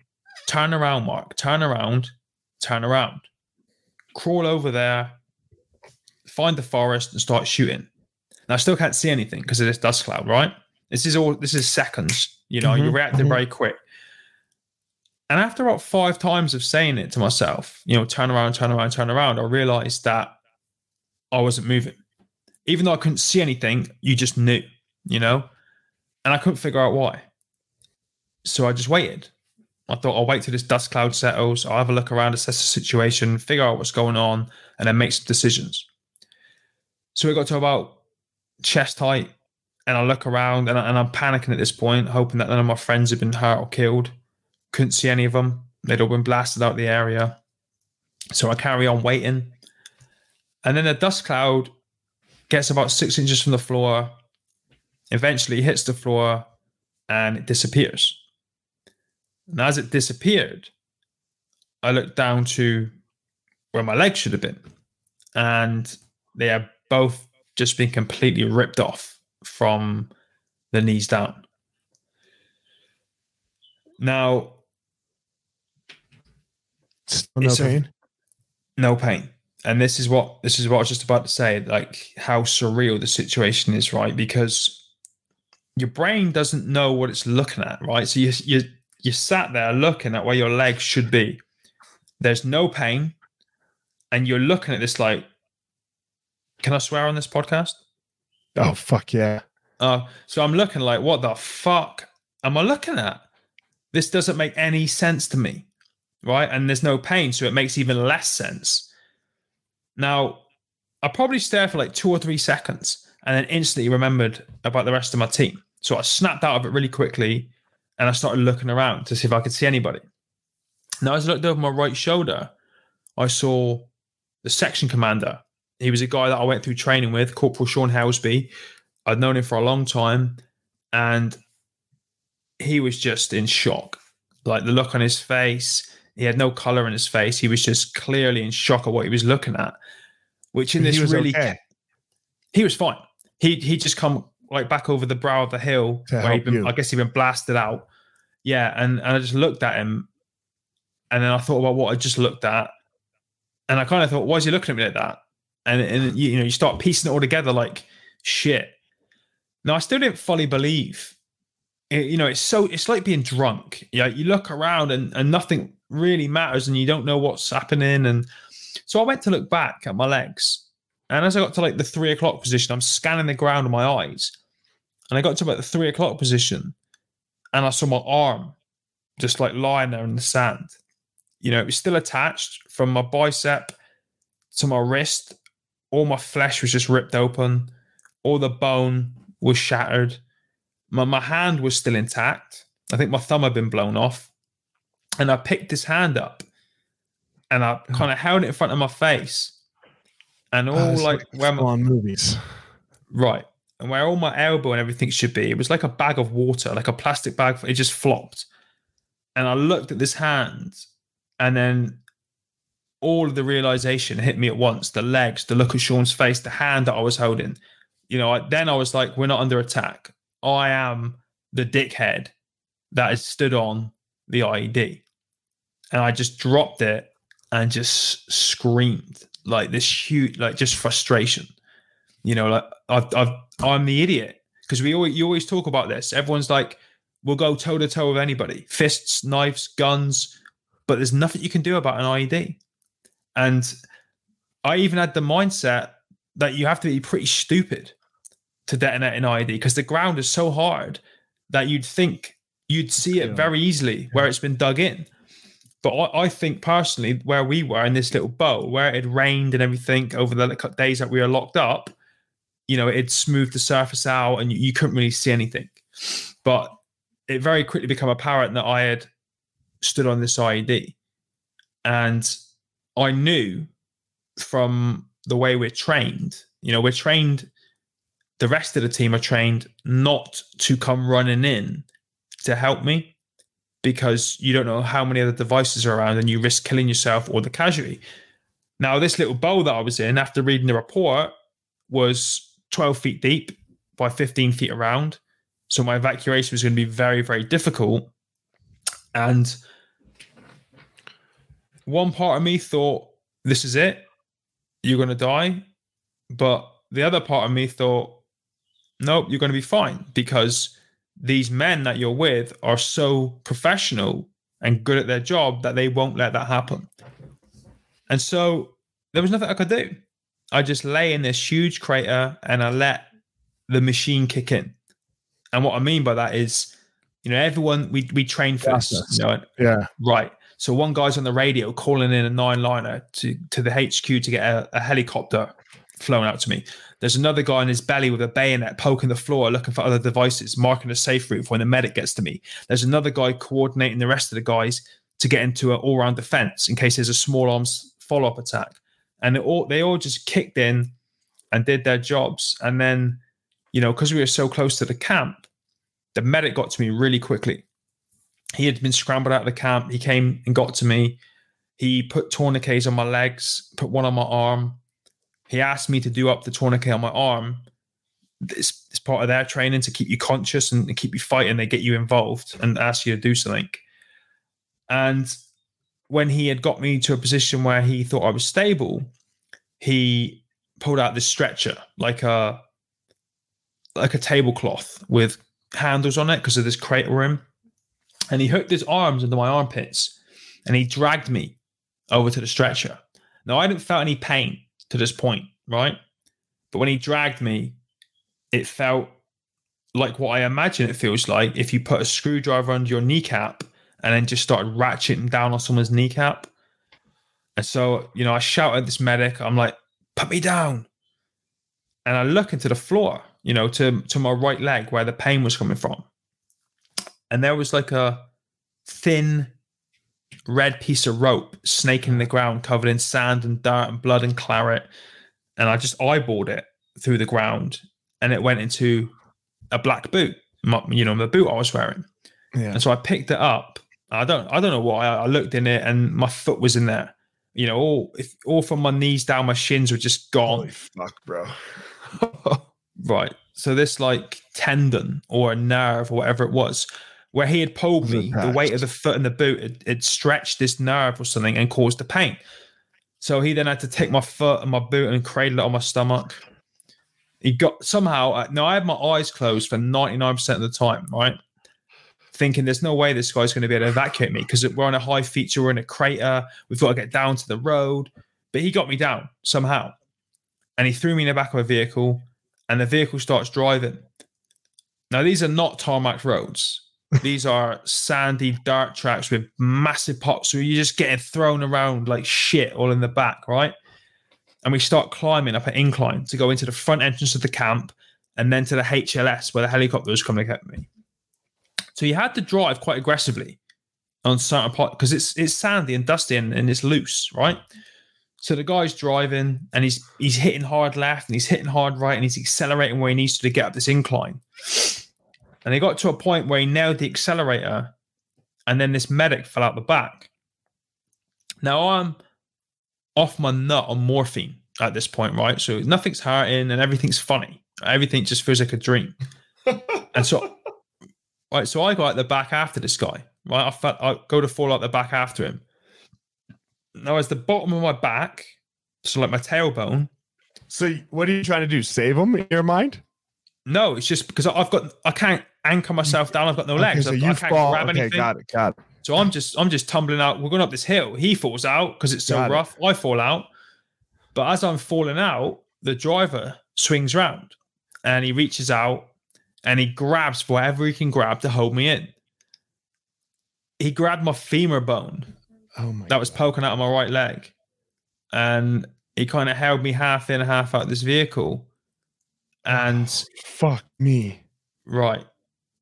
turn around, Mark, turn around, turn around. Crawl over there, find the forest and start shooting. And I still can't see anything because of this dust cloud, right? This is all this is seconds. You know, mm-hmm. you're reacting mm-hmm. very quick. And after about five times of saying it to myself, you know, turn around, turn around, turn around, I realized that I wasn't moving. Even though I couldn't see anything, you just knew, you know? And I couldn't figure out why. So I just waited. I thought I'll wait till this dust cloud settles. I'll have a look around, assess the situation, figure out what's going on, and then make some decisions. So we got to about chest height, and I look around, and, I, and I'm panicking at this point, hoping that none of my friends have been hurt or killed. Couldn't see any of them; they'd all been blasted out the area. So I carry on waiting, and then the dust cloud gets about six inches from the floor. Eventually, hits the floor, and it disappears. And as it disappeared, I looked down to where my legs should have been. And they have both just been completely ripped off from the knees down. Now, oh, no pain. A, no pain. And this is what this is what I was just about to say, like how surreal the situation is, right? Because your brain doesn't know what it's looking at, right? So you you you sat there looking at where your legs should be. There's no pain, and you're looking at this like, can I swear on this podcast? Oh fuck yeah! Uh, so I'm looking like, what the fuck am I looking at? This doesn't make any sense to me, right? And there's no pain, so it makes even less sense. Now, I probably stared for like two or three seconds and then instantly remembered about the rest of my team. So I snapped out of it really quickly and I started looking around to see if I could see anybody. Now, as I looked over my right shoulder, I saw the section commander. He was a guy that I went through training with, Corporal Sean Helsby. I'd known him for a long time and he was just in shock. Like the look on his face, he had no color in his face. He was just clearly in shock at what he was looking at. Which in this really, okay. he was fine. He he just come like back over the brow of the hill to where been, I guess he'd been blasted out. Yeah, and and I just looked at him, and then I thought about what I just looked at, and I kind of thought, why is he looking at me like that? And and you know you start piecing it all together like shit. Now I still didn't fully believe. It, you know, it's so it's like being drunk. Yeah, you look around and and nothing really matters, and you don't know what's happening. And so I went to look back at my legs, and as I got to like the three o'clock position, I'm scanning the ground with my eyes, and I got to about the three o'clock position, and I saw my arm just like lying there in the sand. You know, it was still attached from my bicep to my wrist. All my flesh was just ripped open. All the bone was shattered. My, my hand was still intact. I think my thumb had been blown off. And I picked his hand up and I mm-hmm. kind of held it in front of my face. And all uh, like where my movies. Right. And where all my elbow and everything should be, it was like a bag of water, like a plastic bag. It just flopped. And I looked at this hand, and then all of the realization hit me at once the legs, the look at Sean's face, the hand that I was holding. You know, I, then I was like, we're not under attack. I am the dickhead that has stood on the IED. And I just dropped it and just screamed like this huge, like just frustration. You know, like I've, I've I'm the idiot because we always you always talk about this. Everyone's like, we'll go toe to toe with anybody, fists, knives, guns, but there's nothing you can do about an IED. And I even had the mindset that you have to be pretty stupid to detonate an IED because the ground is so hard that you'd think you'd see it very easily where it's been dug in. But I, I, think personally, where we were in this little boat, where it had rained and everything over the days that we were locked up, you know, it smoothed the surface out and you, you couldn't really see anything. But it very quickly became apparent that I had stood on this IED. And I knew from the way we're trained, you know, we're trained, the rest of the team are trained not to come running in to help me because you don't know how many other devices are around and you risk killing yourself or the casualty. Now, this little bowl that I was in after reading the report was 12 feet deep by 15 feet around. So my evacuation was going to be very, very difficult. And one part of me thought, this is it. You're going to die. But the other part of me thought, nope, you're going to be fine because these men that you're with are so professional and good at their job that they won't let that happen. And so there was nothing I could do. I just lay in this huge crater and I let the machine kick in. And what I mean by that is, you know, everyone we we train for this. You know, yeah. Right. So one guy's on the radio calling in a nine liner to, to the HQ to get a, a helicopter flown out to me. There's another guy in his belly with a bayonet poking the floor looking for other devices, marking a safe route for when the medic gets to me. There's another guy coordinating the rest of the guys to get into an all round defense in case there's a small arms follow up attack. And all, they all just kicked in and did their jobs. And then, you know, because we were so close to the camp, the medic got to me really quickly. He had been scrambled out of the camp. He came and got to me. He put tourniquets on my legs, put one on my arm, he asked me to do up the tourniquet on my arm. It's, it's part of their training to keep you conscious and keep you fighting. They get you involved and ask you to do something. And when he had got me to a position where he thought I was stable, he pulled out this stretcher like a like a tablecloth with handles on it because of this crater rim. And he hooked his arms into my armpits and he dragged me over to the stretcher. Now I didn't feel any pain to this point, right? But when he dragged me, it felt like what I imagine it feels like if you put a screwdriver under your kneecap and then just started ratcheting down on someone's kneecap. And so, you know, I shout at this medic. I'm like, put me down. And I look into the floor, you know, to, to my right leg where the pain was coming from. And there was like a thin red piece of rope snaking in the ground, covered in sand and dirt and blood and claret. And I just eyeballed it through the ground and it went into a black boot, you know, the boot I was wearing. Yeah. And so I picked it up. I don't, I don't know why. I looked in it, and my foot was in there. You know, all if, all from my knees down, my shins were just gone. Holy fuck, bro. [laughs] right. So this like tendon or a nerve or whatever it was, where he had pulled me, the weight of the foot in the boot, it, it stretched this nerve or something and caused the pain. So he then had to take my foot and my boot and cradle it on my stomach. He got somehow. Now I had my eyes closed for ninety nine percent of the time, right? Thinking there's no way this guy's going to be able to evacuate me because we're on a high feature, we're in a crater, we've got to get down to the road. But he got me down somehow. And he threw me in the back of a vehicle, and the vehicle starts driving. Now, these are not tarmac roads. These are sandy dirt tracks with massive pots. So you're just getting thrown around like shit all in the back, right? And we start climbing up an incline to go into the front entrance of the camp and then to the HLS where the helicopter was coming to get me. So you had to drive quite aggressively on certain parts because it's it's sandy and dusty and, and it's loose, right? So the guy's driving and he's he's hitting hard left and he's hitting hard right and he's accelerating where he needs to, to get up this incline. And he got to a point where he nailed the accelerator and then this medic fell out the back. Now I'm off my nut on morphine at this point, right? So nothing's hurting and everything's funny. Everything just feels like a dream. [laughs] and so Right, so I go out the back after this guy. Right, I, felt, I go to fall out the back after him. Now, as the bottom of my back, so like my tailbone. So, what are you trying to do? Save him in your mind? No, it's just because I've got I can't anchor myself down. I've got no legs. So I, you can't fall. grab okay, anything. Got it. Got it. So I'm just I'm just tumbling out. We're going up this hill. He falls out because it's so got rough. It. I fall out. But as I'm falling out, the driver swings round and he reaches out and he grabs whatever he can grab to hold me in. He grabbed my femur bone oh that was poking out of my right leg. And he kind of held me half in, half out this vehicle. And oh, [sighs] fuck me. Right.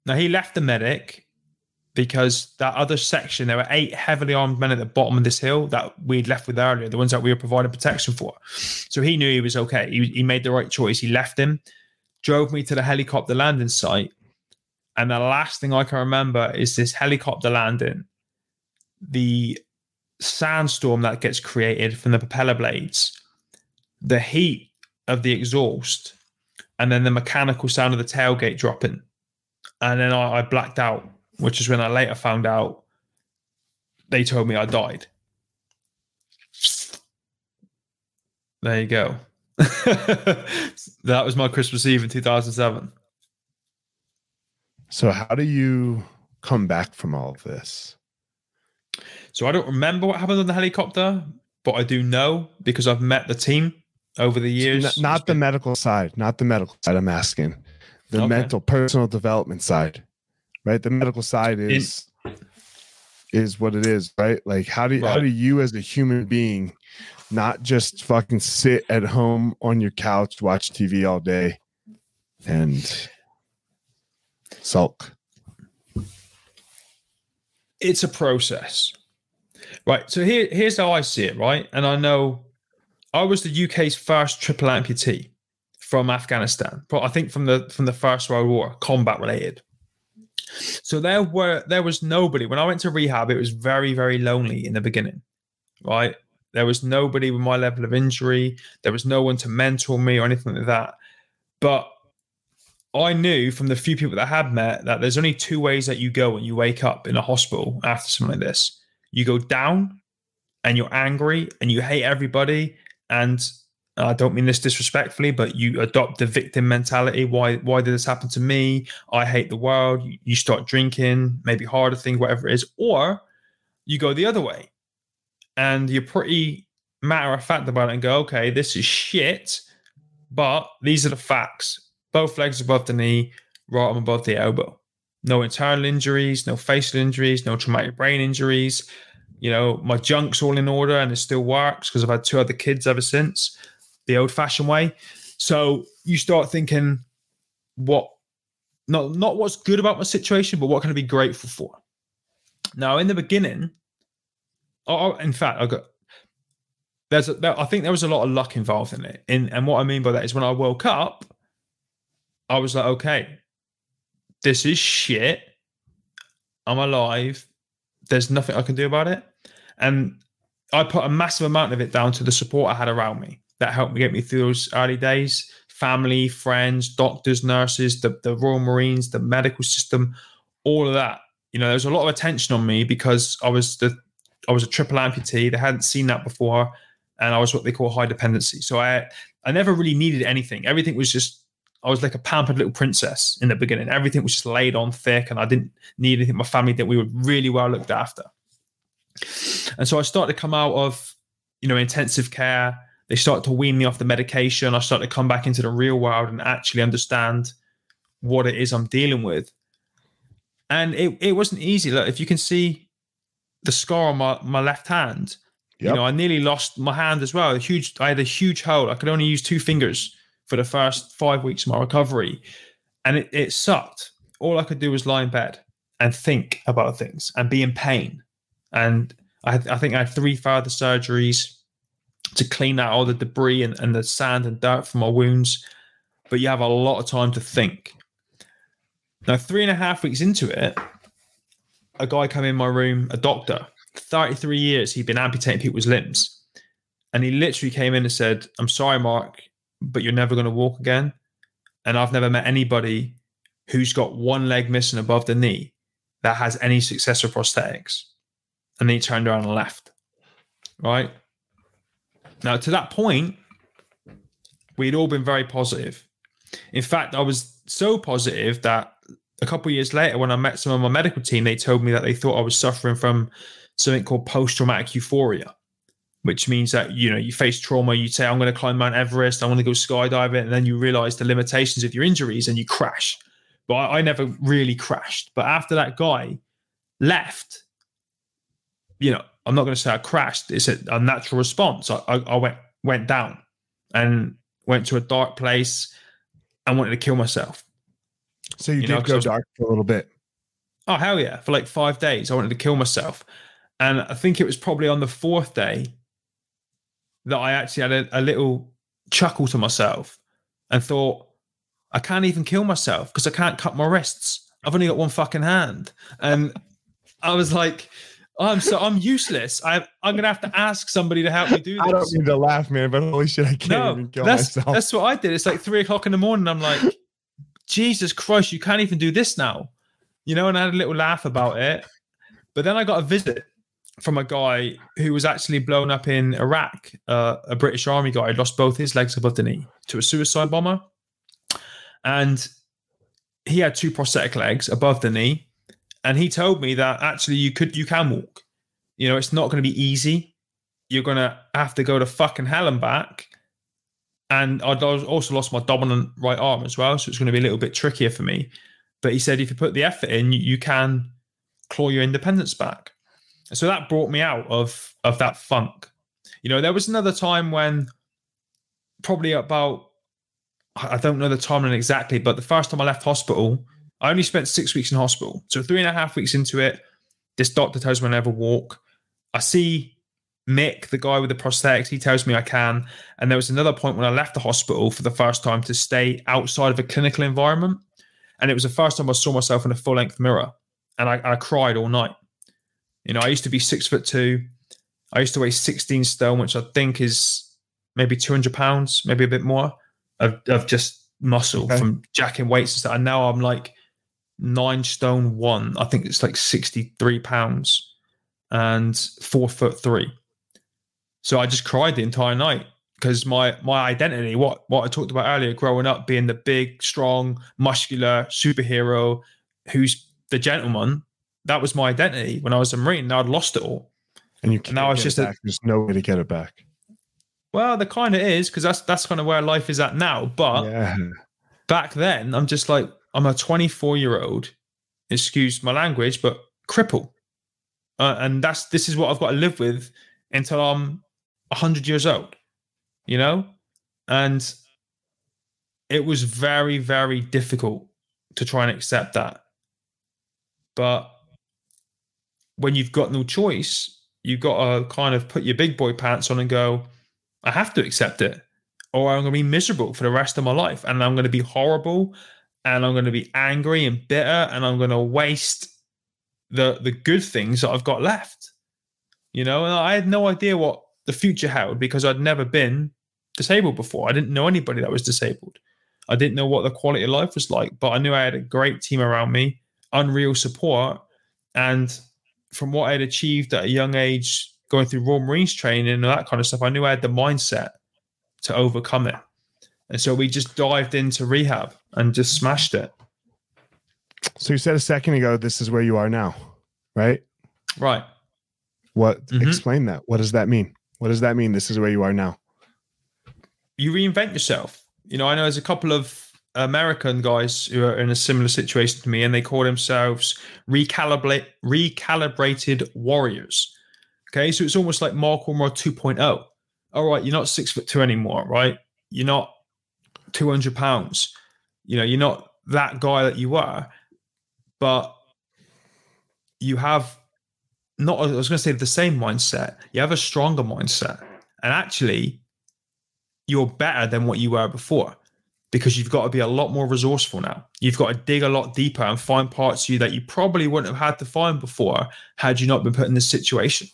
Now he left the medic because that other section, there were eight heavily armed men at the bottom of this hill that we'd left with earlier, the ones that we were providing protection for. So he knew he was okay. He, he made the right choice. He left him drove me to the helicopter landing site. And the last thing I can remember is this helicopter landing, the sandstorm that gets created from the propeller blades, the heat of the exhaust, and then the mechanical sound of the tailgate dropping. And then I, I blacked out, which is when I later found out they told me I died. There you go. [laughs] that was my Christmas Eve in 2007. So, how do you come back from all of this? So, I don't remember what happened on the helicopter, but I do know because I've met the team over the years. So not, the medical side, not the medical side. I'm asking the okay. mental, personal development side, right? The medical side is in... is what it is, right? Like, how do you, right. how do you as a human being not just fucking sit at home on your couch, watch TV all day and sulk. It's a process. Right. So here, here's how I see it, right? And I know I was the UK's first triple amputee from Afghanistan. But I think from the from the First World War, combat related. So there were there was nobody. When I went to rehab, it was very, very lonely in the beginning. Right. There was nobody with my level of injury. There was no one to mentor me or anything like that. But I knew from the few people that I had met that there's only two ways that you go when you wake up in a hospital after something like this. You go down and you're angry and you hate everybody. And I don't mean this disrespectfully, but you adopt the victim mentality. Why why did this happen to me? I hate the world. You start drinking, maybe harder thing, whatever it is. Or you go the other way and you're pretty matter of fact about it and go, okay, this is shit, but these are the facts. Both legs above the knee, right arm above the elbow. No internal injuries, no facial injuries, no traumatic brain injuries. You know, my junk's all in order and it still works because I've had two other kids ever since. the old fashioned way. So you start thinking, what, not, not what's good about my situation, but what can I be grateful for? Now, in the beginning, oh, in fact, I got, there's, a, there, I think there was a lot of luck involved in it. In, and what I mean by that is when I woke up, I was like, okay, this is shit. I'm alive. There's nothing I can do about it. And I put a massive amount of it down to the support I had around me that helped me get me through those early days family, friends, doctors, nurses, the, the Royal Marines, the medical system, all of that. You know, there was a lot of attention on me because I was the I was a triple amputee. They hadn't seen that before, and I was what they call high dependency. So I I never really needed anything. Everything was just I was like a pampered little princess in the beginning. Everything was just laid on thick, and I didn't need anything. My family that we were really well looked after. And so I started to come out of, you know, intensive care. They started to wean me off the medication. I started to come back into the real world and actually understand what it is I'm dealing with. And it, it wasn't easy. Look, if you can see the scar on my, my left hand, yep. you know, I nearly lost my hand as well. A huge, I had a huge hole. I could only use two fingers for the first five weeks of my recovery. And it, it sucked. All I could do was lie in bed and think about things and be in pain and I, I think I had three further surgeries to clean out all the debris and, and the sand and dirt from my wounds. But you have a lot of time to think. Now, three and a half weeks into it, a guy came in my room, a doctor, 33 years, he'd been amputating people's limbs. And he literally came in and said, I'm sorry, Mark, but you're never going to walk again. And I've never met anybody who's got one leg missing above the knee that has any success with prosthetics and he turned around and left. Right. Now, to that point, we'd all been very positive. In fact, I was so positive that a couple years later, when I met some of my medical team, they told me that they thought I was suffering from something called post traumatic euphoria, which means that you know you face trauma, you say, "I'm going to climb Mount Everest, I want to go skydiving," and then you realize the limitations of your injuries and you crash. But I, I never really crashed. But after that guy left, you know, I'm not going to say I crashed. It's a, a natural response. I, I, I, went went down and went to a dark place and wanted to kill myself. So you, you did know, go was, dark for a little bit. Oh hell yeah! For like five days, I wanted to kill myself, and I think it was probably on the fourth day that I actually had a, a little chuckle to myself and thought, I can't even kill myself because I can't cut my wrists. I've only got one fucking hand, and I was like I'm so I'm useless. I I'm gonna have to ask somebody to help me do this. [laughs] I don't mean to laugh, man, but holy shit, I can't no, even kill that's, myself. That's what I did. It's like three o'clock in the morning. I'm like, Jesus Christ, you can't even do this now. You know, and I had a little laugh about it. But then I got a visit from a guy who was actually blown up in Iraq, uh, a British Army guy, lost both his legs above the knee to a suicide bomber. And he had two prosthetic legs above the knee and he told me that actually you could you can walk. You know, it's not going to be easy. You're going to have to go to fucking hell and back. And I'd also lost my dominant right arm as well, so it's going to be a little bit trickier for me. But he said if you put the effort in, you, can claw your independence back. So that brought me out of of that funk. You know, there was another time when probably about I don't know the timeline exactly, but the first time I left hospital, I only spent six weeks in hospital. So three and a half weeks into it, this doctor tells me I never walk. I see Mick, the guy with the prosthetics, he tells me I can. And there was another point when I left the hospital for the first time to stay outside of a clinical environment. And it was the first time I saw myself in a full length mirror. And I, I cried all night. You know, I used to be six foot two. I used to weigh 16 stone, which I think is maybe 200 pounds, maybe a bit more of, of just muscle okay. from jacking weights and stuff. And now I'm like nine stone one. I think it's like 63 pounds and four foot three. So I just cried the entire night because my my identity, what what I talked about earlier, growing up being the big, strong, muscular superhero who's the gentleman, that was my identity when I was a Marine. Now I'd lost it all. And you now it's just a, there's no way to get it back. Well, the kind of is because that's that's kind of where life is at now. But yeah. back then, I'm just like, I'm a 24 year old, excuse my language, but cripple. Uh, and that's this is what I've got to live with until I'm 100 years old, you know? And it was very, very difficult to try and accept that. But when you've got no choice, you've got to kind of put your big boy pants on and go, I have to accept it, or I'm going to be miserable for the rest of my life. And I'm going to be horrible and I'm going to be angry and bitter and I'm going to waste the the good things that I've got left. You know, and I had no idea what the future held because I'd never been disabled before. I didn't know anybody that was disabled. I didn't know what the quality of life was like, but I knew I had a great team around me, unreal support, and from what I had achieved at a young age, going through Royal Marines training and that kind of stuff, I knew I had the mindset to overcome it. And so we just dived into rehab and just smashed it. So you said a second ago, this is where you are now, right? Right. What? Mm-hmm. Explain that. What does that mean? What does that mean? This is where you are now. You reinvent yourself. You know, I know there's a couple of American guys who are in a similar situation to me, and they call themselves recalibrate recalibrated warriors. Okay, so it's almost like Mark Ormrod 2.0. All right, you're not six foot two anymore, right? You're not 200 pounds. You know, you're not that guy that you were, but you have not, I was going to say the same mindset, you have a stronger mindset. And actually, you're better than what you were before because you've got to be a lot more resourceful now. You've got to dig a lot deeper and find parts of you that you probably wouldn't have had to find before had you not been put in this situation.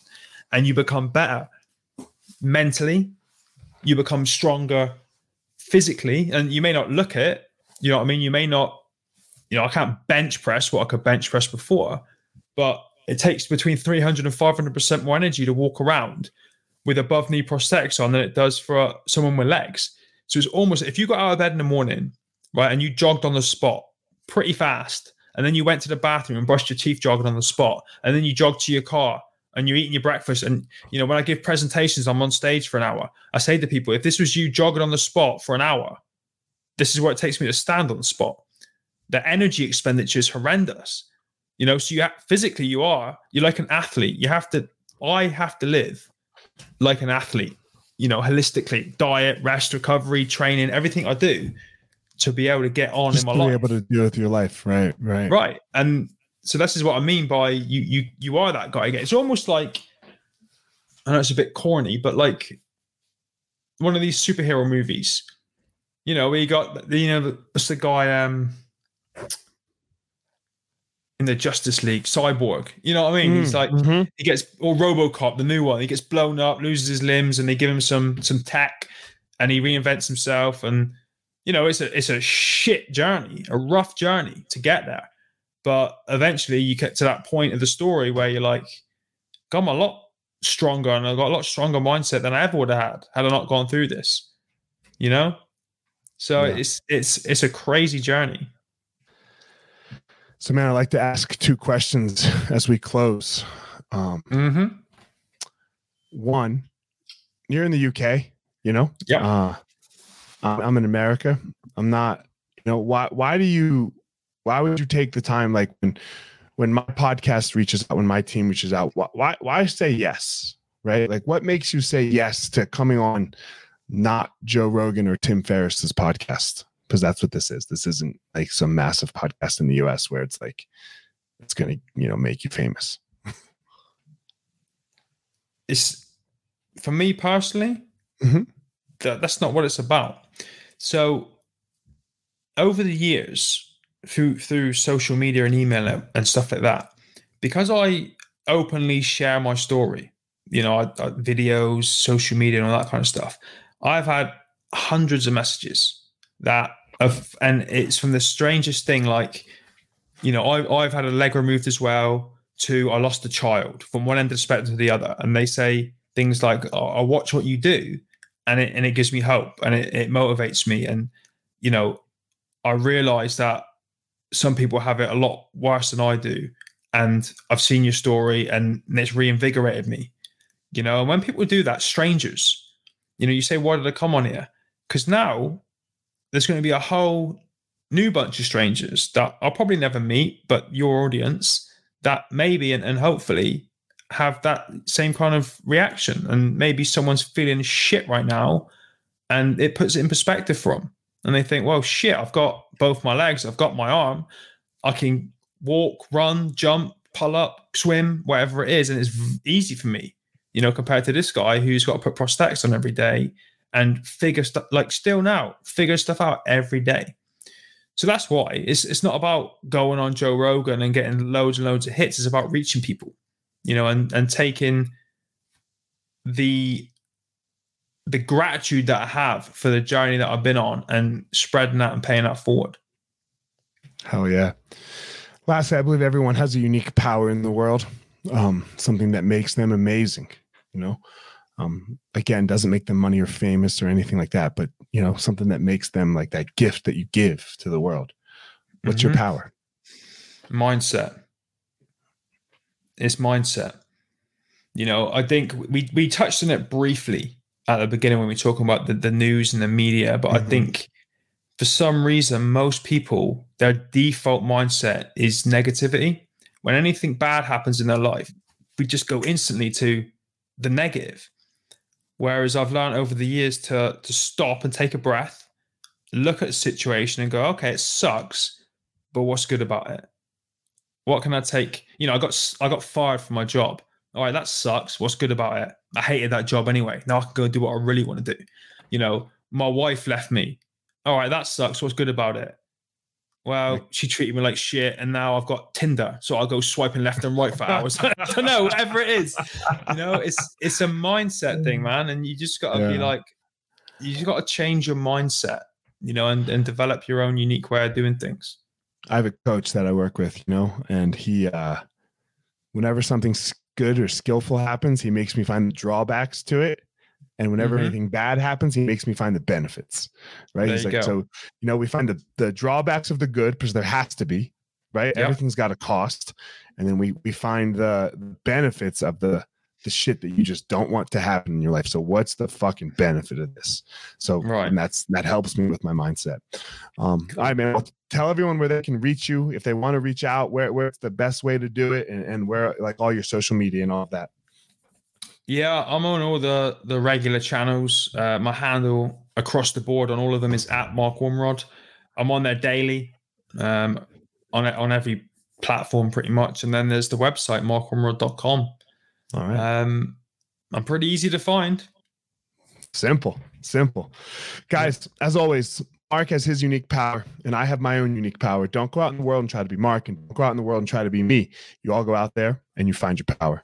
And you become better mentally, you become stronger physically, and you may not look it. You know what I mean? You may not, you know, I can't bench press what I could bench press before, but it takes between 300 and 500% more energy to walk around with above knee prosthetics on than it does for someone with legs. So it's almost if you got out of bed in the morning, right, and you jogged on the spot pretty fast, and then you went to the bathroom and brushed your teeth jogging on the spot, and then you jogged to your car and you're eating your breakfast. And you know, when I give presentations, I'm on stage for an hour. I say to people, if this was you jogging on the spot for an hour, this is what it takes me to stand on the spot. The energy expenditure is horrendous. You know, so you have, physically you are you're like an athlete. You have to. I have to live like an athlete. You know, holistically, diet, rest, recovery, training, everything I do to be able to get on Just in my life. Be able to deal with your life, right? Right. Right. And so this is what I mean by you. You you are that guy again. It's almost like I know it's a bit corny, but like one of these superhero movies. You know, where you got you know, what's the guy um in the Justice League, Cyborg. You know what I mean? Mm, He's like mm-hmm. he gets or RoboCop, the new one. He gets blown up, loses his limbs, and they give him some some tech, and he reinvents himself. And you know, it's a it's a shit journey, a rough journey to get there. But eventually, you get to that point of the story where you're like, I'm a lot stronger, and I've got a lot stronger mindset than I ever would have had had I not gone through this. You know, so yeah. it's it's it's a crazy journey. So, man, I'd like to ask two questions [laughs] as we close. Um, mm-hmm. One, you're in the UK, you know? Yeah. Uh, I'm in America. I'm not, you know, why, why do you, why would you take the time, like when, when my podcast reaches out, when my team reaches out, why, why say yes? Right? Like, what makes you say yes to coming on not Joe Rogan or Tim Ferriss's podcast? Because that's what this is. This isn't like some massive podcast in the US where it's like it's going to, you know, make you famous. it's for me personally, mm-hmm. that, that's not what it's about. So over the years, through through social media and email and stuff like that, because I openly share my story, you know, I, I, videos, social media, and all that kind of stuff, I've had hundreds of messages that of, and it's from the strangest thing. Like, you know, I, I've had a leg removed as well. To I lost a child from one end of the spectrum to the other, and they say things like, oh, "I watch what you do," and it and it gives me hope and it, it motivates me. And you know, I realize that some people have it a lot worse than I do, and I've seen your story, and it's reinvigorated me. You know, and when people do that, strangers, you know, you say, "Why did I come on here?" Because now there's going to be a whole new bunch of strangers that I'll probably never meet, but your audience that maybe and, and hopefully have that same kind of reaction. And maybe someone's feeling shit right now and it puts it in perspective for them. And they think, well, shit, I've got both my legs, I've got my arm, I can walk, run, jump, pull up, swim, whatever it is, and it's easy for me, you know, compared to this guy who's got to put prosthetics on every day and figure stuff like still now figure stuff out every day. So that's why it's it's not about going on Joe Rogan and getting loads and loads of hits. It's about reaching people, you know, and and taking the the gratitude that I have for the journey that I've been on and spreading that and paying that forward. Hell yeah. Lastly, I believe everyone has a unique power in the world, um, something that makes them amazing. You know, um, again, doesn't make them money or famous or anything like that, but you know, something that makes them like that gift that you give to the world. What's mm-hmm. your power? Mindset. It's mindset. You know, I think we we touched on it briefly at the beginning when we were talking about the, the news and the media, but mm-hmm. I think for some reason most people their default mindset is negativity. When anything bad happens in their life, we just go instantly to the negative. Whereas I've learned over the years to to stop and take a breath, look at the situation and go, okay, it sucks, but what's good about it? What can I take? You know, I got I got fired from my job. All right, that sucks. What's good about it? I hated that job anyway. Now I can go do what I really want to do. You know, my wife left me. All right, that sucks. What's good about it? Well, she treated me like shit, and now I've got Tinder, so I'll go swiping left and right for [laughs] hours. [laughs] I don't know, whatever it is. You know, it's it's a mindset thing, man, and you just got to yeah. be like, you just got to change your mindset, you know, and and develop your own unique way of doing things. I have a coach that I work with, you know, and he, uh whenever something good or skillful happens, he makes me find drawbacks to it and whenever mm-hmm. anything bad happens, he makes me find the benefits. Right. There He's like, go. so, you know, we find the, the drawbacks of the good because there has to be, right? Yep. Everything's got a cost. And then we we find the benefits of the the shit that you just don't want to happen in your life. So what's the fucking benefit of this? So right. and that's that helps me with my mindset. Um, all right, man. I'll tell everyone where they can reach you if they want to reach out, where where's the best way to do it and, and where like all your social media and all of that. Yeah, I'm on all the the regular channels. Uh, my handle across the board on all of them is at Mark Ormrod. I'm on there daily, um, on on every platform pretty much. And then there's the website markormrod.com. All right. Um, I'm pretty easy to find. Simple, simple, guys. Yeah. As always, Mark has his unique power, and I have my own unique power. Don't go out in the world and try to be Mark, and don't go out in the world and try to be me. You all go out there and you find your power.